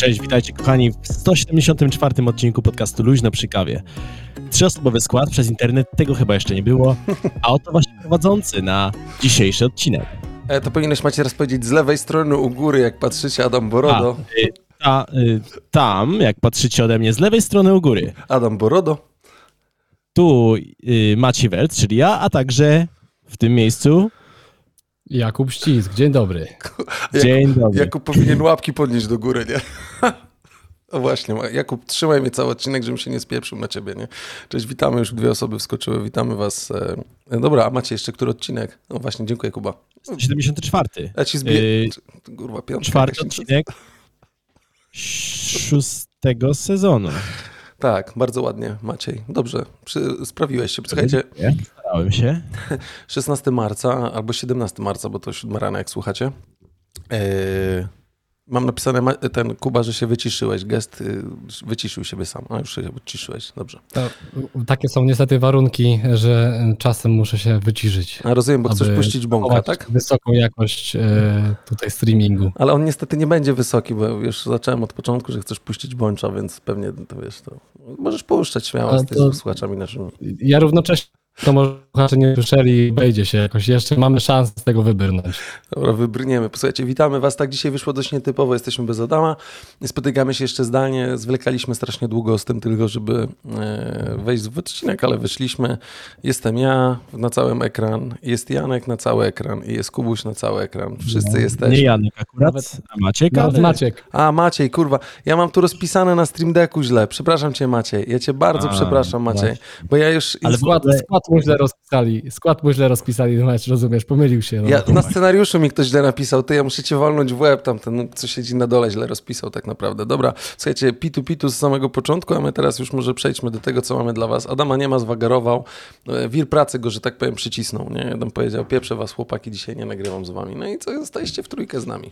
Cześć, witajcie kochani w 174 odcinku podcastu Luźno przy kawie. Trzyosobowy skład przez internet, tego chyba jeszcze nie było, a oto właśnie prowadzący na dzisiejszy odcinek. E, to powinieneś macie raz powiedzieć z lewej strony u góry, jak patrzycie Adam Borodo. A, y, ta, y, tam, jak patrzycie ode mnie z lewej strony u góry, Adam Borodo. tu y, Maciej Welt, czyli ja, a także w tym miejscu Jakub Ścisk, dzień dobry. Dzień dobry. Jakub powinien łapki podnieść do góry, nie? O właśnie, Jakub, trzymaj mnie cały odcinek, żebym się nie spieprzył na ciebie, nie? Cześć, witamy, już dwie osoby wskoczyły, witamy was. E, Dobra, a macie jeszcze który odcinek? No właśnie, dziękuję Kuba. 74. Ja ci zbiję... Y, Kurwa, piątka. Czwarty odcinek szóstego sezonu. Tak, bardzo ładnie, Maciej. Dobrze, przy... sprawiłeś się. Słuchajcie, Ja Starałem się. 16 marca albo 17 marca, bo to 7 rana, jak słuchacie. Yy, mam napisane, ten Kuba, że się wyciszyłeś. Gest y, wyciszył siebie sam. A już się wyciszyłeś, dobrze. To, takie są niestety warunki, że czasem muszę się wyciszyć. A rozumiem, bo chcesz puścić bąka, tak? Wysoką jakość tutaj streamingu. Ale on niestety nie będzie wysoki, bo już zacząłem od początku, że chcesz puścić bącza, więc pewnie to wiesz, to możesz puszczać śmiało z tymi słuchaczami naszymi. Ja równocześnie, to może słuchacze nie słyszeli, wejdzie się jakoś. Jeszcze mamy szansę z tego wybrnąć. Dobra, wybrniemy. Posłuchajcie, witamy was. Tak dzisiaj wyszło dość nietypowo, jesteśmy bez Adama. Spotykamy się jeszcze zdalnie. Zwlekaliśmy strasznie długo z tym tylko, żeby e, wejść w odcinek, ale wyszliśmy. Jestem ja na cały ekran, jest Janek na cały ekran i jest Kubuś na cały ekran. Wszyscy Nie jesteśmy. Janek akurat, a Maciek. Nawet ale- Maciek, A Maciej, kurwa, ja mam tu rozpisane na Stream Decku źle. Przepraszam cię Maciej. Ja cię bardzo A, przepraszam Maciej, właśnie. bo ja już... Ale skład, skład mu źle rozpisali. Skład mu źle rozpisali, no rozumiesz, pomylił się. No. Ja, na scenariuszu mi ktoś źle napisał, ty ja muszę cię walnąć w łeb, tam ten, co siedzi na dole, źle rozpisał tak naprawdę. Dobra, słuchajcie, pitu pitu z samego początku, a my teraz już może przejdźmy do tego, co mamy dla was. Adama nie ma, zwagarował, E, wir pracy go, że tak powiem, przycisnął, nie? Jeden powiedział, pieprzę was chłopaki, dzisiaj nie nagrywam z wami. No i co, zostaliście w trójkę z nami.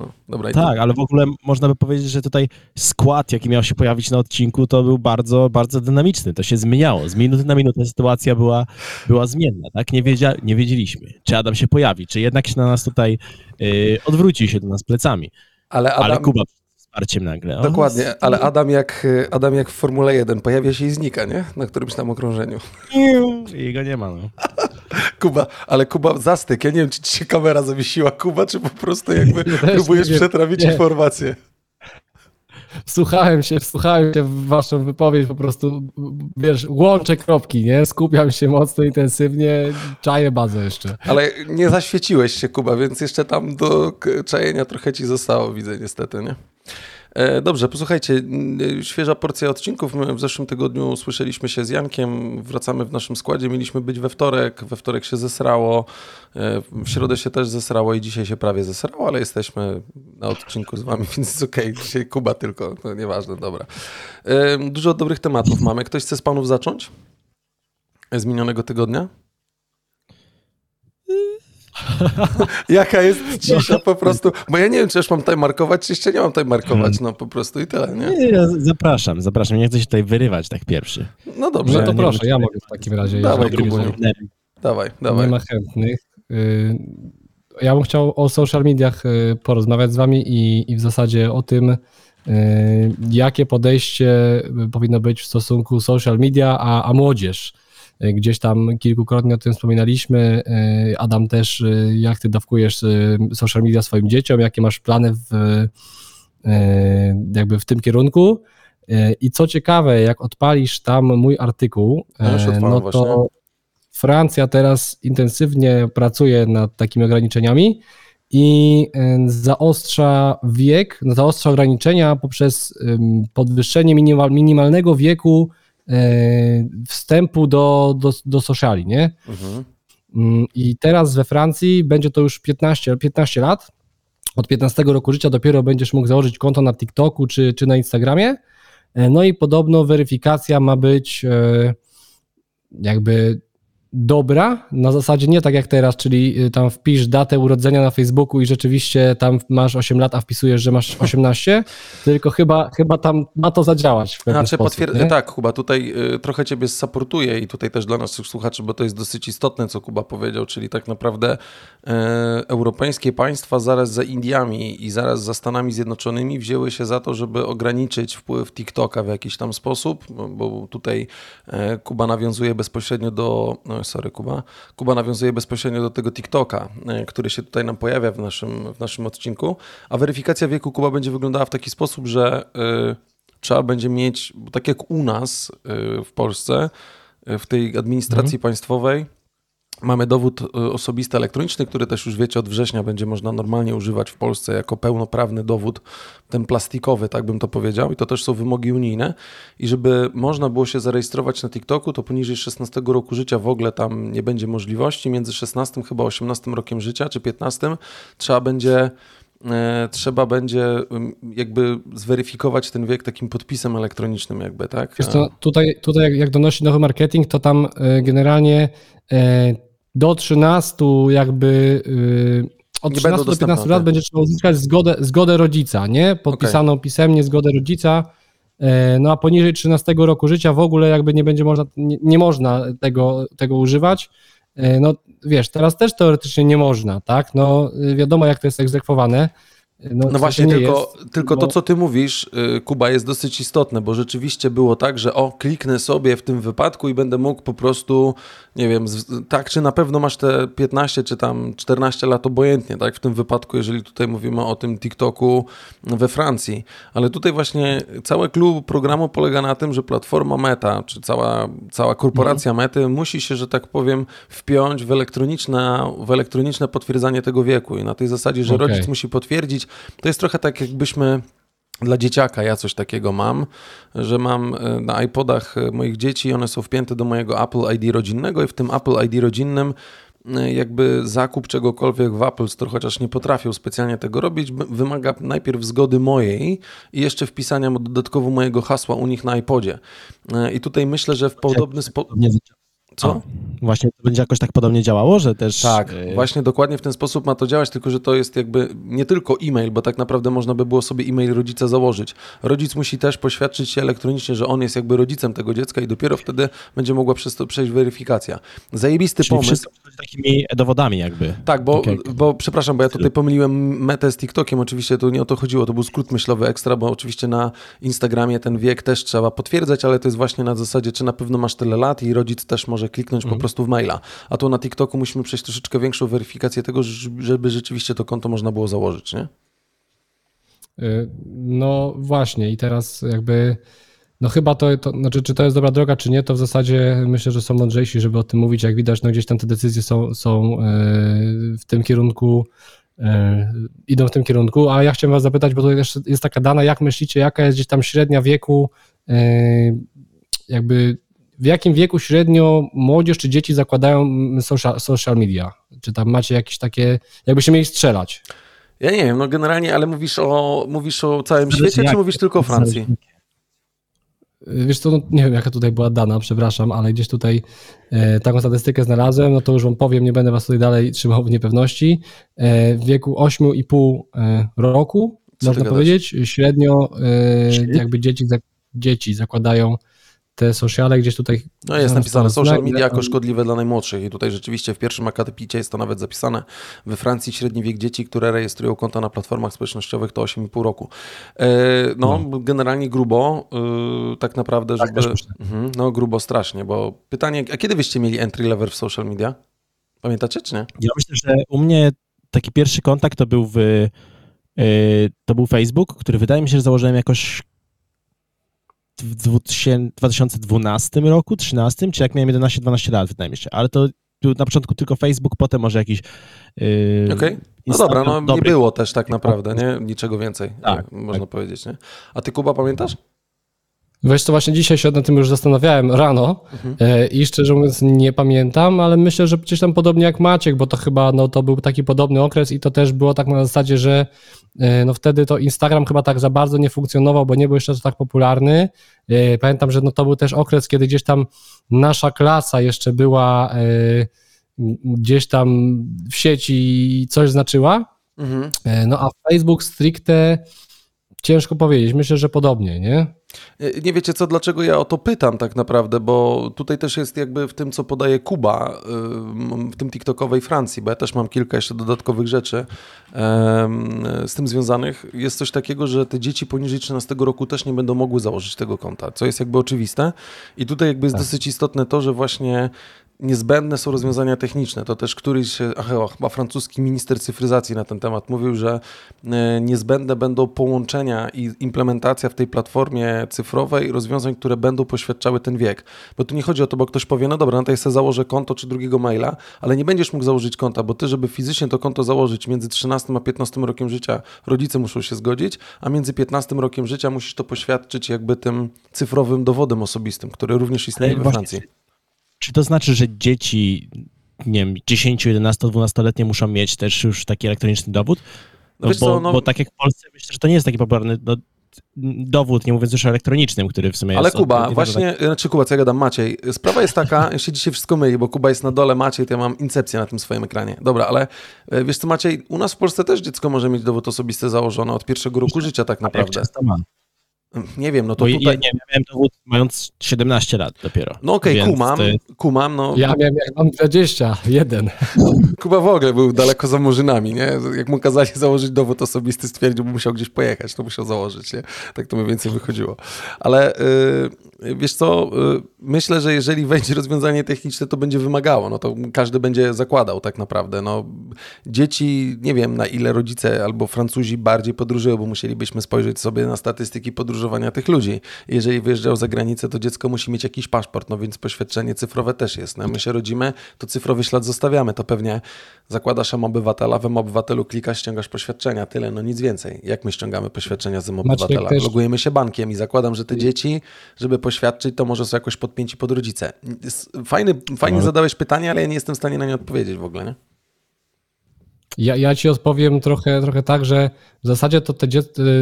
No, dobra, Tak, ale w ogóle można by powiedzieć, że tutaj skład, jaki miał się pojawić na odcinku, to był bardzo, bardzo dynamiczny. To się zmieniało. Z minuty na minutę sytuacja była, była zmienna, tak? Nie, wiedzia, nie wiedzieliśmy, czy Adam się pojawi, czy jednak się na nas tutaj yy, odwróci się do nas plecami. ale Adam, Ale Kuba wsparciem nagle. O, Dokładnie, ale Adam jak, Adam jak w Formule 1 pojawia się i znika, nie? Na którymś tam okrążeniu. I jego nie ma, no. Kuba, ale Kuba zastyk. Ja nie wiem, czy ci się kamera zawiesiła, Kuba, czy po prostu jakby próbujesz nie przetrawić Nie. informację. Wsłuchałem się, wsłuchałem się w waszą wypowiedź, po prostu, wiesz, łączę kropki, nie? Skupiam się mocno, intensywnie, czaję bazę jeszcze. Ale nie zaświeciłeś się, Kuba, więc jeszcze tam do czajenia trochę ci zostało, widzę niestety, nie? E, Dobrze, posłuchajcie, n- świeża porcja odcinków. My w zeszłym tygodniu słyszeliśmy się z Jankiem, wracamy w naszym składzie, mieliśmy być we wtorek, we wtorek się zesrało, e, w środę się też zesrało i dzisiaj się prawie zesrało, ale jesteśmy na odcinku z wami, więc jest okej, dzisiaj Kuba tylko, to nieważne, dobra. E, Dużo dobrych tematów mamy. Ktoś chce z panów zacząć? Z minionego tygodnia? Jaka jest cisza po prostu, bo ja nie wiem, czy już mam tutaj markować, czy jeszcze nie mam tutaj markować, no po prostu i tyle, nie? Nie, ja zapraszam, zapraszam. Nie chcę się tutaj wyrywać tak pierwszy. No dobrze, No to nie proszę, ja mogę w takim razie. Dawaj, Kubuniu. dawaj, nie dawaj. ma chętnych. Y, Ja bym chciał o social mediach y, porozmawiać z wami i, i w zasadzie o tym, y, jakie podejście powinno być w stosunku social media, a, a młodzież. Y, Gdzieś tam kilkukrotnie o tym wspominaliśmy. Y, Adam też, y, jak ty dawkujesz social media swoim dzieciom, jakie masz plany w, jakby w tym kierunku. I co ciekawe, jak odpalisz tam mój artykuł, Ja no właśnie. to Francja teraz intensywnie pracuje nad takimi ograniczeniami i zaostrza wiek, no, zaostrza ograniczenia poprzez podwyższenie minimal, minimalnego wieku wstępu do, do, do sociali, nie? Mhm. Mm, I teraz we Francji będzie to już 15, 15 lat. Od 15 roku życia dopiero będziesz mógł założyć konto na TikToku czy, czy na Instagramie. E, No i podobno weryfikacja ma być e, jakby dobra, na zasadzie nie tak jak teraz, czyli y, tam wpisz datę urodzenia na Facebooku i rzeczywiście tam masz 8 lat, a wpisujesz, że masz 18, tylko chyba, chyba tam ma to zadziałać w pewien Znaczy, sposób. potwier- tak, Kuba, tutaj y, trochę ciebie supportuję i tutaj też dla naszych słuchaczy, bo to jest dosyć istotne, co Kuba powiedział, czyli tak naprawdę e, europejskie państwa zaraz za Indiami i zaraz za Stanami Zjednoczonymi wzięły się za to, żeby ograniczyć wpływ TikToka w jakiś tam sposób, bo, tutaj e, Kuba nawiązuje bezpośrednio do, sorry Kuba, Kuba nawiązuje bezpośrednio do tego TikToka, e, który się tutaj nam pojawia w naszym, w naszym odcinku, a weryfikacja wieku Kuba będzie wyglądała w taki sposób, że e, trzeba będzie mieć, bo tak jak u nas y, w Polsce, y, w tej administracji państwowej, mamy dowód y, osobisty elektroniczny, który też już wiecie od września będzie można normalnie używać w Polsce jako pełnoprawny dowód, ten plastikowy, tak bym to powiedział, i to też są wymogi unijne. I żeby można było się zarejestrować na TikToku, to poniżej 16 roku życia w ogóle tam nie będzie możliwości. Między 16 chyba 18 rokiem życia, czy 15 trzeba będzie e, trzeba będzie jakby zweryfikować ten wiek takim podpisem elektronicznym jakby, tak? Wiesz co, tutaj, tutaj jak, jak donosi nowy marketing, to tam y, generalnie do 13 jakby y, od Nie 13 będą do 15 dostępne, lat będzie trzeba uzyskać zgodę, zgodę rodzica, nie? Podpisaną pisemnie zgodę rodzica. y, No a poniżej 13 roku życia w ogóle jakby nie będzie można, nie, nie można tego, tego używać. Y, No wiesz, teraz też teoretycznie nie można, tak? No wiadomo jak to jest egzekwowane. No to właśnie, nie tylko, jest, tylko to, bo- co ty mówisz, y, Kuba, jest dosyć istotne, bo rzeczywiście było tak, że o, kliknę sobie w tym wypadku i będę mógł po prostu, nie wiem, tak, czy na pewno masz te 15 czy tam 14 lat obojętnie, tak, w tym wypadku, jeżeli tutaj mówimy o tym TikToku we Francji. Ale tutaj właśnie cały klub programu polega na tym, że platforma Meta, czy cała, cała korporacja Mety musi się, że tak powiem, wpiąć w elektroniczne, w elektroniczne potwierdzanie tego wieku i na tej zasadzie, że Okej. rodzic musi potwierdzić, to jest trochę tak, jakbyśmy dla dzieciaka, ja coś takiego mam, że mam e, na iPodach e, moich dzieci, one są wpięte do mojego Apple ID rodzinnego i w tym Apple ID rodzinnym e, jakby zakup czegokolwiek w Apple Store, chociaż nie potrafią specjalnie tego robić, wymaga najpierw zgody mojej i jeszcze wpisania dodatkowo mojego hasła u nich na iPodzie. I tutaj myślę, że w podobny sposób... Co? A, Właśnie to będzie jakoś tak podobnie działało, że też... Tak, e, właśnie dokładnie w ten sposób ma to działać, tylko że to jest jakby nie tylko e-mail, bo tak naprawdę można by było sobie e-mail rodzica założyć. Rodzic musi też poświadczyć się elektronicznie, że on jest jakby rodzicem tego dziecka i dopiero wtedy będzie mogła przez to przejść weryfikacja. Zajebisty Czyli pomysł. takimi dowodami jakby. Tak, bo, Tak jak- bo przepraszam, bo ja tutaj pomyliłem metę z TikTokiem. Oczywiście to nie o to chodziło, to był skrót myślowy ekstra, bo oczywiście na Instagramie ten wiek też trzeba potwierdzać, ale to jest właśnie na zasadzie, czy na pewno masz tyle lat i rodzic też może kliknąć po prostu w maila. A tu na TikToku musimy przejść troszeczkę większą weryfikację tego, żeby rzeczywiście to konto można było założyć, nie? Y, No właśnie i teraz jakby, no chyba to, to, znaczy czy to jest dobra droga, czy nie, to w zasadzie myślę, że są mądrzejsi, żeby o tym mówić, jak widać, no gdzieś tam te decyzje są, są y, w tym kierunku, y, idą w tym kierunku, a ja chciałem was zapytać, bo to jest taka dana, jak myślicie, jaka jest gdzieś tam średnia wieku, jakby w jakim wieku średnio młodzież czy dzieci zakładają social, social media? Czy tam macie jakieś takie, jakbyście mieli strzelać? Ja nie wiem, no generalnie, ale mówisz o, mówisz o całym Zależy świecie, czy jak- mówisz tylko o Francji? Wiesz co, no, nie wiem jaka tutaj była dana, przepraszam, ale gdzieś tutaj e, taką statystykę znalazłem, no to już wam powiem, nie będę was tutaj dalej trzymał w niepewności. E, w wieku 8,5 e, roku, Co można powiedzieć, średnio e, jakby dzieci, dzieci zakładają te sociale, gdzieś tutaj... No jest napisane social media jako szkodliwe dla najmłodszych i tutaj rzeczywiście w pierwszym akapicie jest to nawet zapisane. We Francji średni wiek dzieci, które rejestrują konta na platformach społecznościowych to 8,5 roku. E, no, generalnie grubo, e, tak naprawdę, Tak, żeby... Mhm, no grubo strasznie, bo pytanie, a kiedy wyście mieli entry level w social media? Pamiętacie czy nie? Ja myślę, że u mnie taki pierwszy kontakt to był w, y, to był Facebook, który wydaje mi się, że założyłem jakoś w 2000 2012 roku, 13, czy jak miałem 11-12 lat, wydaje mi się, ale to był na początku tylko Facebook, potem może jakiś yy, Okej. No Instagram dobra, no nie dobry. było też tak naprawdę, nie? Niczego więcej, Tak, e, można tak. powiedzieć, nie? A ty Kuba pamiętasz? Wiesz to właśnie dzisiaj się nad tym już zastanawiałem rano mhm. E, i szczerze mówiąc nie pamiętam, ale myślę, że gdzieś tam podobnie jak Maciek, bo to chyba no, to był taki podobny okres i to też było tak na zasadzie, że no wtedy to Instagram chyba tak za bardzo nie funkcjonował, bo nie był jeszcze tak popularny. E, pamiętam, że no to był też okres, kiedy gdzieś tam nasza klasa jeszcze była gdzieś tam w sieci coś znaczyła, mhm. no a Facebook stricte ciężko powiedzieć, myślę, że podobnie, nie? E, nie wiecie co, dlaczego ja o to pytam tak naprawdę, bo tutaj też jest jakby w tym, co podaje Kuba, w tym TikTokowej Francji, bo ja też mam kilka jeszcze dodatkowych rzeczy z tym związanych. Jest coś takiego, że te dzieci poniżej 13 roku też nie będą mogły założyć tego konta, co jest jakby oczywiste. I tutaj jakby jest tak. dosyć istotne to, że właśnie niezbędne są rozwiązania techniczne. To też któryś, ach, chyba francuski minister cyfryzacji na ten temat mówił, że e, niezbędne będą połączenia i implementacja w tej platformie cyfrowej rozwiązań, które będą poświadczały ten wiek. Bo tu nie chodzi o to, bo ktoś powie, no dobra, no to ja sobie założę konto czy drugiego maila, ale nie będziesz mógł założyć konta, bo ty, żeby fizycznie to konto założyć między 13 a 15 rokiem życia, rodzice muszą się zgodzić, a między 15 rokiem życia musisz to poświadczyć jakby tym cyfrowym dowodem osobistym, który również istnieje we Francji. Czy to znaczy, że dzieci, nie wiem, 10, 11, 12-letnie muszą mieć też już taki elektroniczny dowód? No, bo, co, no... bo tak jak w Polsce, myślę, że to nie jest taki popularny no, dowód, nie mówiąc już o elektronicznym, który w sumie Ale jest... Ale Kuba, właśnie, tak... znaczy Kuba, co ja gadam, Maciej, sprawa jest taka, się dzisiaj wszystko myli, bo Kuba jest na dole, Maciej, to ja mam incepcję na tym swoim ekranie. Dobra, ale e, wiesz co Maciej, u nas w Polsce też dziecko może mieć dowód osobisty założony od pierwszego roku życia tak naprawdę. Nie wiem, no to Bo tutaj... Ja, nie, ja miałem dowód mając 17 lat dopiero. No okej, okay, kumam, jest... kumam, no... Ja miałem jak mam 21. Kuba w ogóle był daleko za murzynami, nie? Jak mu kazali założyć dowód osobisty, stwierdził, że musiał gdzieś pojechać, to musiał założyć, nie? Tak to mniej więcej wychodziło. Ale yy, wiesz co, yy, myślę, że jeżeli wejdzie rozwiązanie techniczne, to będzie wymagało, no to każdy będzie zakładał tak naprawdę, no. Dzieci, nie wiem na ile rodzice albo Francuzi bardziej podróżują, bo musielibyśmy spojrzeć sobie na statystyki podróżowania tych ludzi. Jeżeli wyjeżdżał za granicę, to dziecko musi mieć jakiś paszport, no więc poświadczenie cyfrowe też jest. No, my się rodzimy, to cyfrowy ślad zostawiamy, to pewnie zakładasz M-Obywatela, w M-Obywatelu klikasz, ściągasz poświadczenia, tyle, no nic więcej. Jak my ściągamy poświadczenia z M-Obywatela? Też... Logujemy się bankiem i zakładam, że te dzieci, żeby poświadczyć, to może są jakoś podpięci pod rodzice. Fajny, fajnie no. zadałeś pytanie, ale ja nie jestem w stanie na nie odpowiedzieć w ogóle, nie? Ja, ja ci odpowiem trochę, trochę tak, że w zasadzie to te,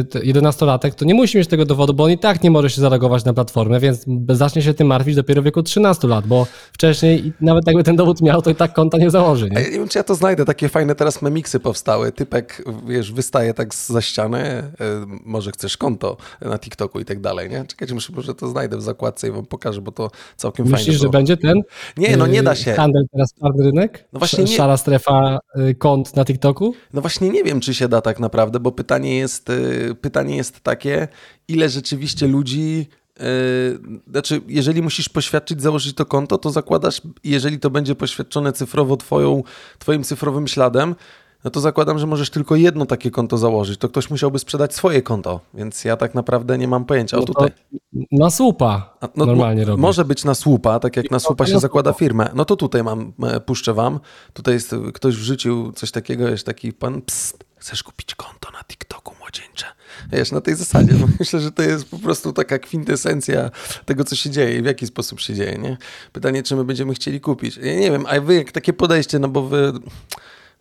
te 11-latek to nie musi mieć tego dowodu, bo on i tak nie może się zareagować na platformę, więc zacznie się tym martwić dopiero w wieku 13 lat, bo wcześniej nawet jakby ten dowód miał, to i tak konta nie założy. Nie? Ja nie wiem, czy ja to znajdę. Takie fajne teraz memiksy powstały. Typek, wiesz, wystaje tak za ściany, e, może chcesz konto na TikToku i tak dalej, nie? Czekajcie, muszę, może to znajdę w zakładce i wam pokażę, bo to całkiem Myślisz, fajne. Myślisz, że będzie ten? Nie, no nie da się. Handel teraz czarny rynek? No właśnie nie. Szara strefa y, kont na TikToku? No właśnie nie wiem, czy się da tak naprawdę, bo pytanie jest, y, pytanie jest takie, ile rzeczywiście ludzi Yy, znaczy, jeżeli musisz poświadczyć, założyć to konto, to zakładasz, jeżeli to będzie poświadczone cyfrowo twoją, twoim cyfrowym śladem, no to zakładam, że możesz tylko jedno takie konto założyć. To ktoś musiałby sprzedać swoje konto, więc ja tak naprawdę nie mam pojęcia. O, no tutaj... Na słupa no, normalnie robię. Może być na słupa, tak jak na słupa się zakłada firmę. No to tutaj mam, e, puszczę wam. Tutaj jest, ktoś wrzucił coś takiego, jest taki pan, psst, chcesz kupić konto na TikToku młodzieńcze? Wiesz, na tej zasadzie. No myślę, że to jest po prostu taka kwintesencja tego, co się dzieje i w jaki sposób się dzieje, nie? Pytanie, czy my będziemy chcieli kupić. Ja nie wiem, a wy jak takie podejście, no bo wy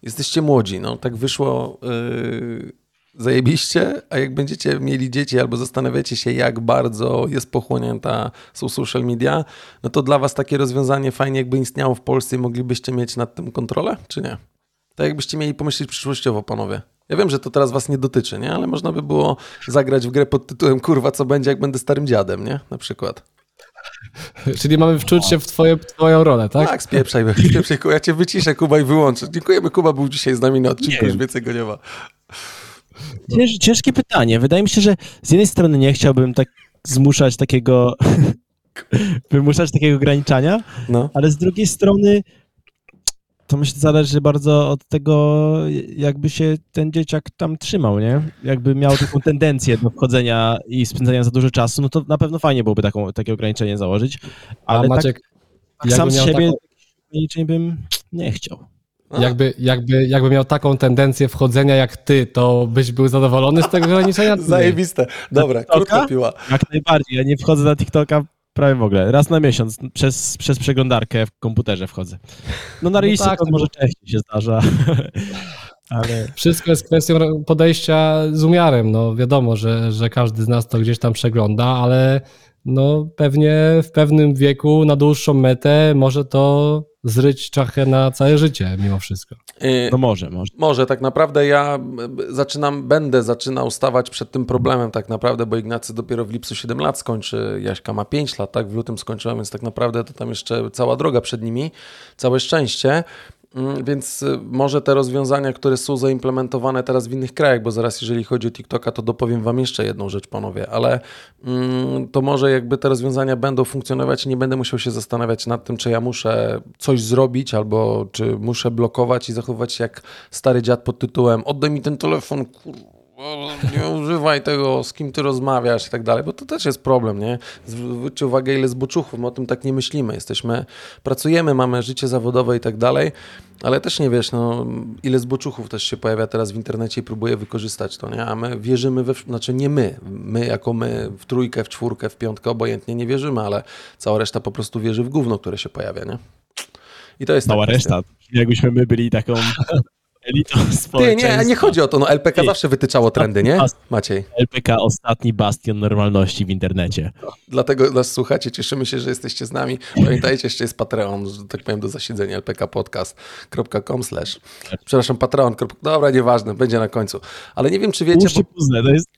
jesteście młodzi, no tak wyszło yy, zajebiście, a jak będziecie mieli dzieci albo zastanawiacie się, jak bardzo jest pochłonięta są social media, no to dla was takie rozwiązanie fajnie jakby istniało w Polsce i moglibyście mieć nad tym kontrolę, czy nie? Tak jakbyście mieli pomyśleć przyszłościowo, panowie. Ja wiem, że to teraz was nie dotyczy, nie? Ale można by było zagrać w grę pod tytułem kurwa, co będzie, jak będę starym dziadem, nie? Na przykład. Czyli mamy wczuć się w twoje, twoją rolę, tak? Tak, spieprzaj, spieprzaj, ja cię wyciszę, Kuba, i wyłączę. Dziękujemy, Kuba był dzisiaj z nami na odcinku, już więcej go nie ma. Cięż, ciężkie pytanie. Wydaje mi się, że z jednej strony nie chciałbym tak zmuszać takiego, wymuszać takiego ograniczania, no. ale z drugiej strony to myślę, zależy bardzo od tego, jakby się ten dzieciak tam trzymał, nie? Jakby miał taką tendencję do wchodzenia i spędzania za dużo czasu, no to na pewno fajnie byłoby taką, takie ograniczenie założyć, ale A Maciek, tak, tak sam z siebie taką... ograniczeń bym nie chciał. Jakby, jakby, jakby miał taką tendencję wchodzenia jak ty, to byś był zadowolony z tego ograniczenia? Zajebiste. Dobra, krótka piła. Jak najbardziej. Ja nie wchodzę na TikToka prawie w ogóle. Raz na miesiąc przez, przez przeglądarkę w komputerze wchodzę. No na Reelsy tak, to no może częściej się zdarza. Ale Wszystko jest kwestią podejścia z umiarem. No wiadomo, że, że każdy z nas to gdzieś tam przegląda, ale no pewnie w pewnym wieku na dłuższą metę może to zryć czachę na całe życie mimo wszystko. Y, no może, może. Może, tak naprawdę ja zaczynam, będę zaczynał stawać przed tym problemem tak naprawdę, bo Ignacy dopiero w lipcu 7 lat skończy, Jaśka ma 5 lat, tak, w lutym skończyłem, więc tak naprawdę to tam jeszcze cała droga przed nimi, całe szczęście. Mm, Więc y, może te rozwiązania, które są zaimplementowane teraz w innych krajach, bo zaraz jeżeli chodzi o TikToka, to dopowiem wam jeszcze jedną rzecz, panowie, ale mm, to może jakby te rozwiązania będą funkcjonować i nie będę musiał się zastanawiać nad tym, czy ja muszę coś zrobić, albo czy muszę blokować i zachowywać się jak stary dziad pod tytułem oddaj mi ten telefon, kurwa nie używaj tego, z kim ty rozmawiasz i tak dalej, bo to też jest problem, nie? Zwróćcie uwagę, ile zboczuchów, my o tym tak nie myślimy. Jesteśmy, pracujemy, mamy życie zawodowe i tak dalej, ale też nie wiesz, no, ile zboczuchów też się pojawia teraz w internecie i próbuje wykorzystać to, nie? A my wierzymy we, znaczy nie my, my jako my w trójkę, w czwórkę, w piątkę, obojętnie nie wierzymy, ale cała reszta po prostu wierzy w gówno, które się pojawia, nie? I to jest Cała ta kwestia. reszta. Jakbyśmy my byli taką elitą Ty, nie, nie chodzi o to, no LPK zawsze wytyczało trendy, nie? Maciej. LPK ostatni bastion normalności w internecie. Dlatego nas słuchacie, cieszymy się, że jesteście z nami. Pamiętajcie, jeszcze jest Patreon, że tak powiem, do zasiedzenia lpkpodcast.com slash. Przepraszam, Patreon. Dobra, nieważne, będzie na końcu. Ale nie wiem, czy wiecie, Ułóżcie bo... puzzle, to jest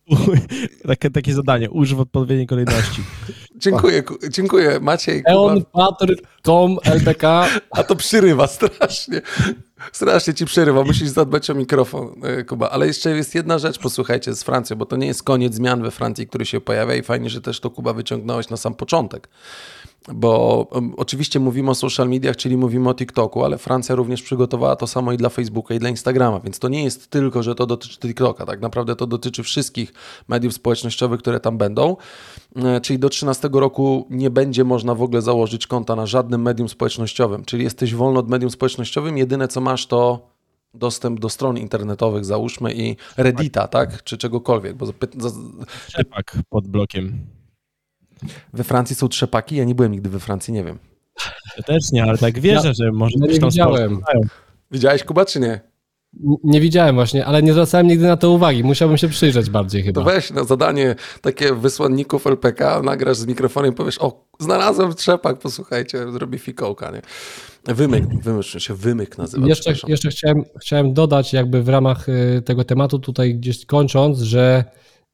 takie, takie zadanie. Ułóż w odpowiedniej kolejności. Dziękuję, ku- dziękuję. Maciej. Eon, Patr, Tom, LPK. A to przyrywa strasznie. Strasznie ci przerywa, musisz zadbać o mikrofon, e, Kuba. Ale jeszcze jest jedna rzecz, posłuchajcie, z Francją, bo to nie jest koniec zmian we Francji, który się pojawia i fajnie, że też to Kuba wyciągnąłeś na sam początek. Bo um, oczywiście mówimy o social mediach, czyli mówimy o TikToku, ale Francja również przygotowała to samo i dla Facebooka, i dla Instagrama, więc to nie jest tylko, że to dotyczy TikToka, tak naprawdę to dotyczy wszystkich mediów społecznościowych, które tam będą. E, Czyli do 13 roku nie będzie można w ogóle założyć konta na żadnym medium społecznościowym, czyli jesteś wolny od medium społecznościowym, jedyne co masz to dostęp do stron internetowych, załóżmy, i Reddita, tak? Czy czegokolwiek, bo Trzepak pod blokiem. We Francji są trzepaki, ja nie byłem nigdy we Francji, nie wiem. Ja też nie, ale tak wierzę, że może no coś nie tam widziałem. Widziałeś Kuba, czy nie? Nie widziałem właśnie, ale nie zwracałem nigdy na to uwagi. Musiałbym się przyjrzeć bardziej To chyba. weź na zadanie takie wysłanników LPK, nagrasz z mikrofonem i powiesz, o, znalazłem trzepak, posłuchajcie, zrobi fikołka, nie? Wymyk, wymyk, się wymyk nazywa, Jeszcze, jeszcze chciałem, chciałem dodać jakby w ramach y, tego tematu tutaj gdzieś kończąc, że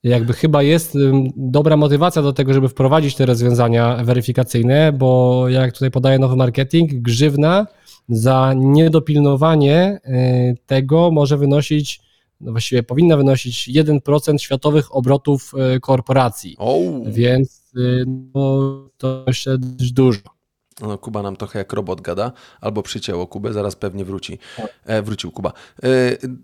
jakby chyba jest dobra motywacja do tego, żeby wprowadzić te rozwiązania weryfikacyjne, bo jak tutaj podaje nowy marketing, grzywna za niedopilnowanie y, tego może wynosić, no właściwie powinna wynosić 1% światowych obrotów y, korporacji, O, więc y, no, to jeszcze dużo. No, Kuba nam trochę jak robot gada, albo przycięło Kubę, zaraz pewnie wróci. Tak. E, wrócił Kuba. E,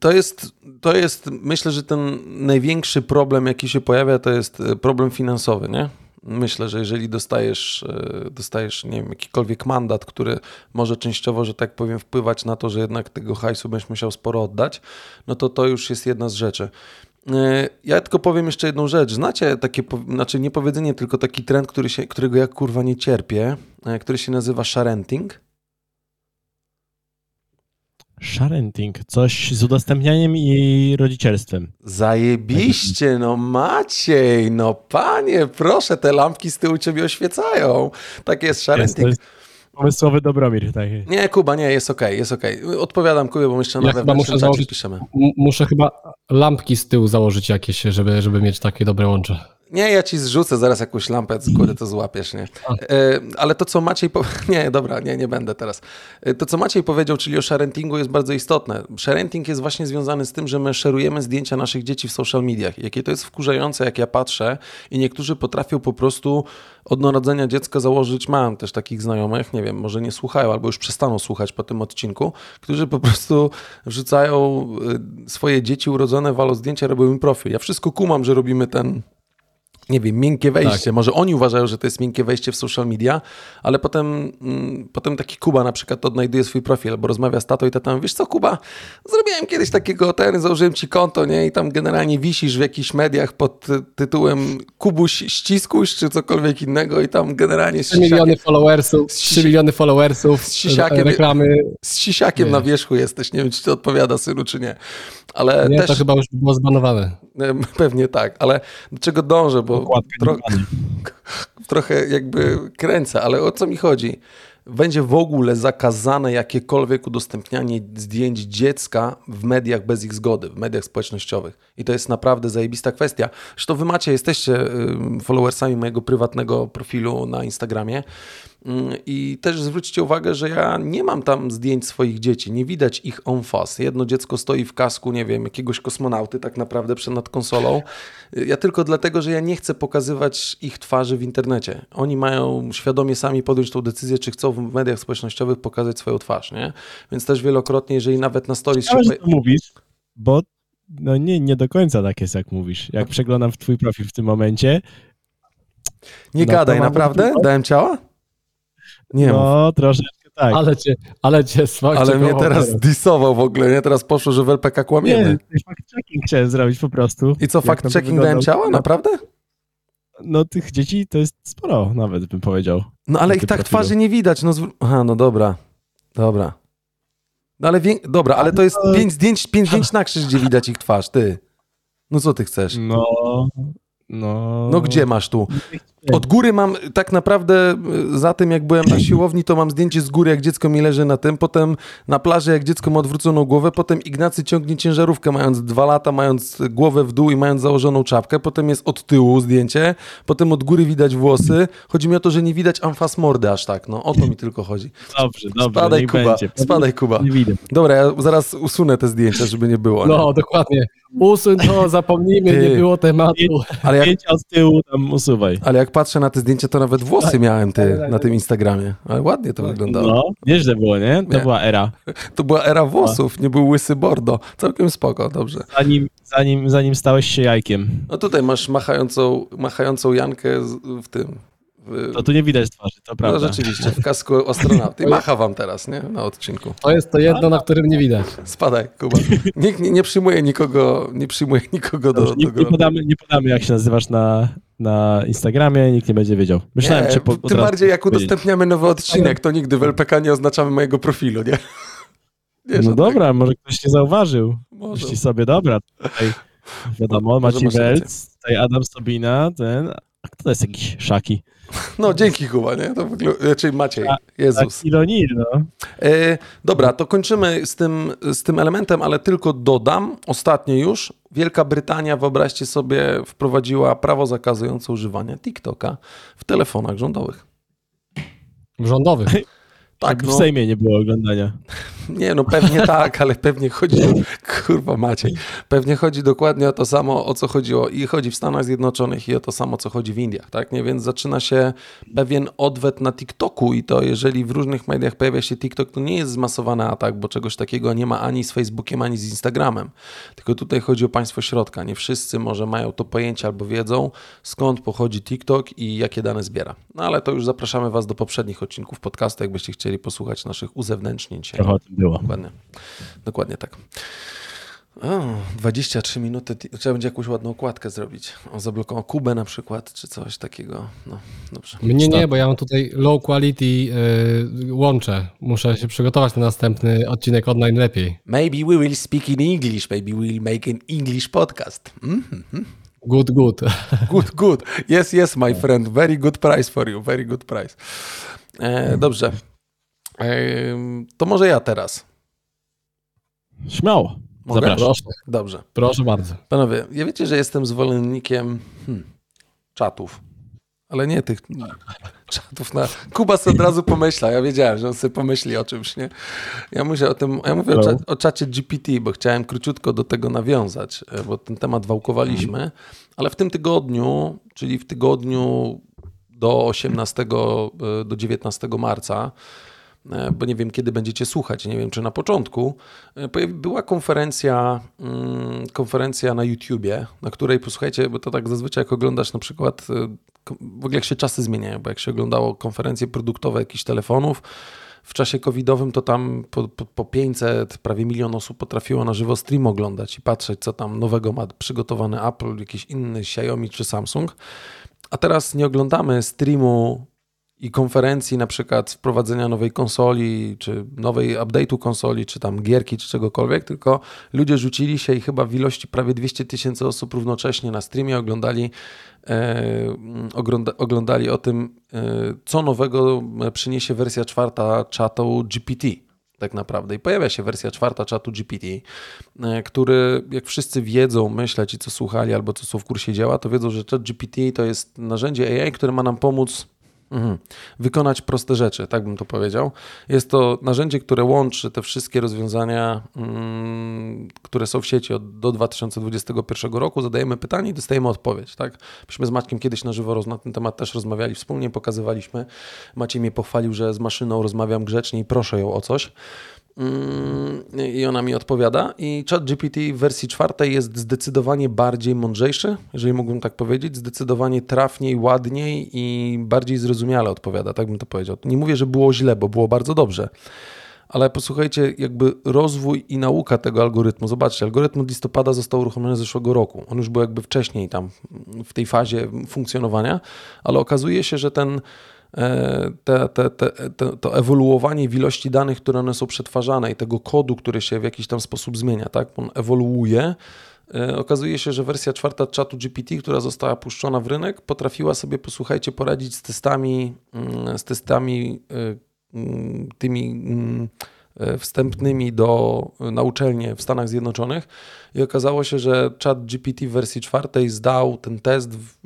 to, jest, to jest, myślę, że ten największy problem, jaki się pojawia, to jest e, problem finansowy, nie? Myślę, że jeżeli dostajesz, e, dostajesz, nie wiem, jakikolwiek mandat, który może częściowo, że tak powiem, wpływać na to, że jednak tego hajsu będziesz musiał sporo oddać, no to to już jest jedna z rzeczy. E, Ja tylko powiem jeszcze jedną rzecz. Znacie takie, znaczy nie powiedzenie, tylko taki trend, który się, którego ja kurwa nie cierpię, e, który się nazywa sharenting. Sharenting, coś z udostępnianiem i rodzicielstwem. Zajebiście, no Maciej, no panie, proszę, te lampki z tyłu ciebie oświecają. Tak jest, sharenting. jest pomysłowy Dobromir. Taki. Nie, Kuba, nie, jest okej, jest okej. Odpowiadam Kubie, bo jeszcze na Ja chyba muszę założyć- piszemy. Muszę chyba lampki z tyłu założyć jakieś, żeby, żeby mieć takie dobre łącze. Nie, ja ci zrzucę zaraz jakąś lampę, z góry to złapiesz, nie? E, ale to, co Maciej... Po... Nie, dobra, nie, nie będę teraz. E, to, co Maciej powiedział, czyli o sharentingu jest bardzo istotne. Sharenting jest właśnie związany z tym, że my szerujemy zdjęcia naszych dzieci w social mediach. Jakie to jest wkurzające, jak ja patrzę i niektórzy potrafią po prostu od narodzenia dziecka założyć, mam też takich znajomych, nie wiem, może nie słuchają albo już przestaną słuchać po tym odcinku, którzy po prostu wrzucają y, swoje dzieci urodzone, walą zdjęcia, robią im profil. Ja wszystko kumam, że robimy ten nie wiem, miękkie wejście. Tak. Może oni uważają, że to jest miękkie wejście w social media, ale potem, mm, potem taki Kuba na przykład odnajduje swój profil, bo rozmawia z tatą i tata wiesz co Kuba, zrobiłem kiedyś takiego, ten, założyłem ci konto, nie, i tam generalnie wisisz w jakichś mediach pod tytułem Kubuś ściskuś, czy cokolwiek innego i tam generalnie... 3 miliony followersów, 3 miliony followersów, z sisiakiem, reklamy. Z sisiakiem nie. na wierzchu jesteś, nie wiem, czy to odpowiada synu, czy nie. Ale nie, też... to chyba już było zbanowane. Pewnie tak, ale do czego dążę, bo tro... trochę jakby kręcę, ale o co mi chodzi? Będzie w ogóle zakazane jakiekolwiek udostępnianie zdjęć dziecka w mediach bez ich zgody, w mediach społecznościowych. I to jest naprawdę zajebista kwestia. Zresztą wy macie, jesteście followersami mojego prywatnego profilu na Instagramie. Mm, I też zwróćcie uwagę, że ja nie mam tam zdjęć swoich dzieci, nie widać ich en face. Jedno dziecko stoi w kasku, nie wiem, jakiegoś kosmonauty tak naprawdę przed nad konsolą. Ja tylko dlatego, że ja nie chcę pokazywać ich twarzy w internecie. Oni mają świadomie sami podjąć tą decyzję, czy chcą w mediach społecznościowych pokazać swoją twarz, nie? Więc też wielokrotnie, jeżeli nawet na stories... Ciekawe, się... mówisz, bo no nie, nie do końca tak jest, jak mówisz. Jak przeglądam w twój profil w tym momencie... Nie no gadaj, naprawdę? Dałem ciała? Nie No, mów. troszeczkę tak. Ale cię, ale cię smak Ale mnie teraz disował w ogóle, nie? Teraz poszło, że w LPK kłamiemy. Nie, fact-checking chciałem zrobić po prostu. I co, fact-checking dałem ciała? Naprawdę? No tych dzieci to jest sporo nawet, bym powiedział. No ale ich tak profilu. twarzy nie widać. No, Aha, no dobra. Dobra. No ale wie... dobra, ale to jest pięć zdjęć, pięć zdjęć na krzyż, gdzie widać ich twarz, ty. No co ty chcesz? No, no... No gdzie masz tu? Od góry mam tak naprawdę y, za tym, jak byłem na siłowni, to mam zdjęcie z góry, jak dziecko mi leży na tym, potem na plaży, jak dziecko ma odwróconą głowę, potem Ignacy ciągnie ciężarówkę, mając dwa lata, mając głowę w dół i mając założoną czapkę, potem jest od tyłu zdjęcie, potem od góry widać włosy. Chodzi mi o to, że nie widać amfas mordy aż tak, no o to mi tylko chodzi. Dobrze, dobrze, Spadaj Kuba, będzie. spadaj Kuba. Nie widzę. Dobra, ja zaraz usunę te zdjęcia, żeby nie było. No, nie? dokładnie. Usuń to, zapomnijmy, nie było tematu. Ale jak... Zdjęcia od tyłu tam usuwaj. Ale jak patrzę na te zdjęcia, to nawet włosy tak, miałem ty tak, tak, na tym Instagramie. Ale ładnie to wyglądało. No, nieźle było, nie? To nie. była era. To była era włosów, nie był łysy bordo. Całkiem spoko, dobrze. Zanim, zanim, zanim stałeś się jajkiem. No tutaj masz machającą, machającą Jankę w tym, to tu nie widać twarzy, to prawda. No rzeczywiście, w kasku astronauty. Macha wam teraz, nie? Na odcinku. To jest to jedno, na którym nie widać. Spadaj, Kuba. Nikt nie, nie przyjmuje nikogo, nie przyjmuje nikogo do, nie, nie, podamy, nie podamy, jak się nazywasz na, na Instagramie, nikt nie będzie wiedział. Myślałem, nie, czy po, Tym bardziej, jak udostępniamy nowy odcinek, to nigdy w LPK nie oznaczamy mojego profilu, nie? nie no dobra, może ktoś nie zauważył. Może. Myśli sobie, dobra, tutaj wiadomo, Maciej Welc, tutaj Adam Sobina, ten, a kto to jest jakiś Szaki? No dzięki Kuba, nie? To wygl... Czyli Maciej, Jezus. Tak, ironii, no. E, dobra, to kończymy z tym, z tym elementem, ale tylko dodam, ostatnio już, Wielka Brytania, wyobraźcie sobie, wprowadziła prawo zakazujące używania TikToka w telefonach rządowych. Rządowych? Tak, no. w Sejmie nie było oglądania. Nie, no pewnie tak, ale pewnie chodzi, kurwa Maciej, pewnie chodzi dokładnie o to samo, o co chodziło i chodzi w Stanach Zjednoczonych i o to samo, co chodzi w Indiach, tak? Nie, więc zaczyna się pewien odwet na TikToku i to jeżeli w różnych mediach pojawia się TikTok, to nie jest zmasowany atak, bo czegoś takiego nie ma ani z Facebookiem, ani z Instagramem, tylko tutaj chodzi o państwo środka. Nie wszyscy może mają to pojęcie albo wiedzą, skąd pochodzi TikTok i jakie dane zbiera. No ale to już zapraszamy Was do poprzednich odcinków podcastu, jakbyście chcieli posłuchać naszych uzewnętrznień. Trochę o tym było. Dokładnie, dokładnie tak. O, 23 minuty. Trzeba będzie jakąś ładną okładkę zrobić. O, zablokował Kubę na przykład, czy coś takiego. No, dobrze. Mnie nie, bo ja mam tutaj low quality yy, łącze. Muszę się przygotować na następny odcinek online lepiej. Maybe we will speak in English. Maybe we will make an English podcast. Mm -hmm. Good, good. good, good. Yes, yes, my friend. Very good price for you. Very good price. E, dobrze. To może ja teraz. Śmiało. Mogę? Zapraszam. Proszę. Dobrze. Proszę bardzo. Panowie, ja wiecie, że jestem zwolennikiem hmm, czatów, ale nie tych czatów na... Kuba sobie od razu pomyśla, ja wiedziałem, że on sobie pomyśli o czymś, nie? Ja mówię o tym, ja mówię o, cza, o czacie GPT, bo chciałem króciutko do tego nawiązać, e, bo ten temat wałkowaliśmy, ale w tym tygodniu, czyli w tygodniu do 18, e, do 19 marca, bo nie wiem kiedy będziecie słuchać, nie wiem czy na początku, e, była konferencja, mm, konferencja na YouTubie, na której posłuchajcie, bo to tak zazwyczaj jak oglądasz na przykład, w ogóle jak się czasy zmieniają, bo jak się oglądało konferencje produktowe jakichś telefonów, w czasie covidowym to tam po, po, po 500, prawie milion osób potrafiło na żywo stream oglądać i patrzeć, co tam nowego ma przygotowany Apple, jakiś inny Xiaomi czy Samsung. A teraz nie oglądamy streamu i konferencji, na przykład wprowadzenia nowej konsoli, czy nowej update'u konsoli, czy tam gierki, czy czegokolwiek, tylko ludzie rzucili się i chyba w ilości prawie 200 tysięcy osób równocześnie na streamie oglądali, e, ogląda, oglądali o tym, e, co nowego przyniesie wersja czwarta czatu GPT tak naprawdę. I pojawia się wersja czwarta czatu GPT, e, który, jak wszyscy wiedzą, myśleć i co słuchali albo co są w kursie działa, to wiedzą, że chat GPT to jest narzędzie AI, które ma nam pomóc Mhm. Wykonać proste rzeczy, tak bym to powiedział. Jest to narzędzie, które łączy te wszystkie rozwiązania, mm, które są w sieci od, do 2021 roku. Zadajemy pytanie i dostajemy odpowiedź. Tak? Myśmy z Maćkiem kiedyś na żywo na ten temat też rozmawiali, wspólnie pokazywaliśmy. Maciej mnie pochwalił, że z maszyną rozmawiam grzecznie i proszę ją o coś. Mm, I ona mi odpowiada. I ChatGPT w wersji czwartej jest zdecydowanie bardziej mądrzejszy, jeżeli mógłbym tak powiedzieć, zdecydowanie trafniej, ładniej i bardziej zrozumiale odpowiada, tak bym to powiedział. Nie mówię, że było źle, bo było bardzo dobrze. Ale posłuchajcie, jakby rozwój i nauka tego algorytmu. Zobaczcie, algorytm od listopada został uruchomiony zeszłego roku. On już był jakby wcześniej tam w tej fazie funkcjonowania, ale okazuje się, że ten te, te, te, to ewoluowanie w ilości danych, które one są przetwarzane i tego kodu, który się w jakiś tam sposób zmienia, tak? On ewoluuje. E, okazuje się, że wersja czwarta czatu GPT, która została puszczona w rynek, potrafiła sobie, posłuchajcie, poradzić z testami, mm, z testami e, mm, tymi mm, E, wstępnymi do, na uczelnię w Stanach Zjednoczonych i okazało się, że chat GPT w wersji czwartej zdał ten test w,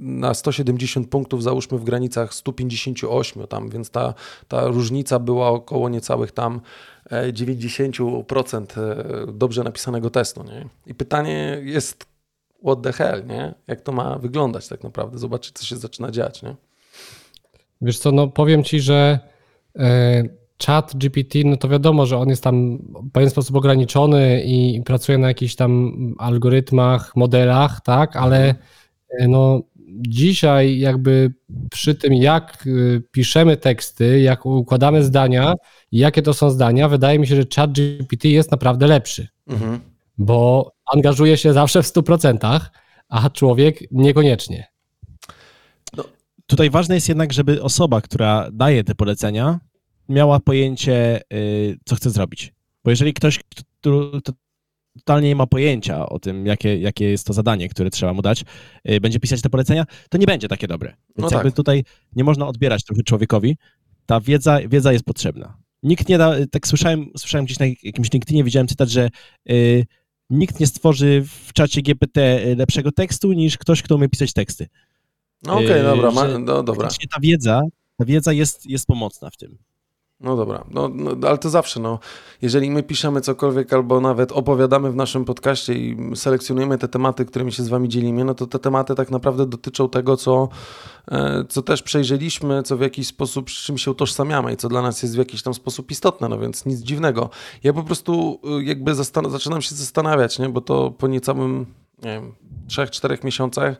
na 170 punktów, załóżmy w granicach 158 tam, więc ta, ta różnica była około niecałych tam 90% e, e, dobrze napisanego testu. Nie? I pytanie jest, what the hell, nie? Jak to ma wyglądać tak naprawdę? Zobaczyć, co się zaczyna dziać, nie? Wiesz co, no powiem Ci, że Chat GPT, no to wiadomo, że on jest tam w pewien sposób ograniczony i pracuje na jakichś tam algorytmach, modelach, tak, ale e, no dzisiaj jakby przy tym, jak e, piszemy teksty, jak układamy zdania jakie to są zdania, wydaje mi się, że chat GPT jest naprawdę lepszy, mhm. bo angażuje się zawsze w 100%, a człowiek niekoniecznie. No, tutaj ważne jest jednak, żeby osoba, która daje te polecenia, miała pojęcie, y, co chce zrobić. Bo jeżeli ktoś, kto totalnie nie ma pojęcia o tym, jakie, jakie jest to zadanie, które trzeba mu dać, y, będzie pisać te polecenia, to nie będzie takie dobre. Więc no jakby tak. tutaj nie można odbierać trochę człowiekowi. Ta wiedza, wiedza jest potrzebna. Nikt nie da, tak słyszałem, słyszałem gdzieś na jakimś LinkedInie, widziałem cytat, że y, nikt nie stworzy w czacie GPT lepszego tekstu niż ktoś, kto umie pisać teksty. No okej, okay, dobra, ma, no, dobra. Ta wiedza, ta wiedza jest, jest pomocna w tym. No dobra, no, no, ale to zawsze, no, jeżeli my piszemy cokolwiek albo nawet opowiadamy w naszym podcaście i selekcjonujemy te tematy, którymi się z wami dzielimy, no to te tematy tak naprawdę dotyczą tego, co, e, co też przejrzeliśmy, co w jakiś sposób z czym się utożsamiamy i co dla nas jest w jakiś tam sposób istotne, no więc nic dziwnego. Ja po prostu e, jakby zaczynam się zastanawiać, nie, bo to po niecałym nie wiem, 3-4 miesiącach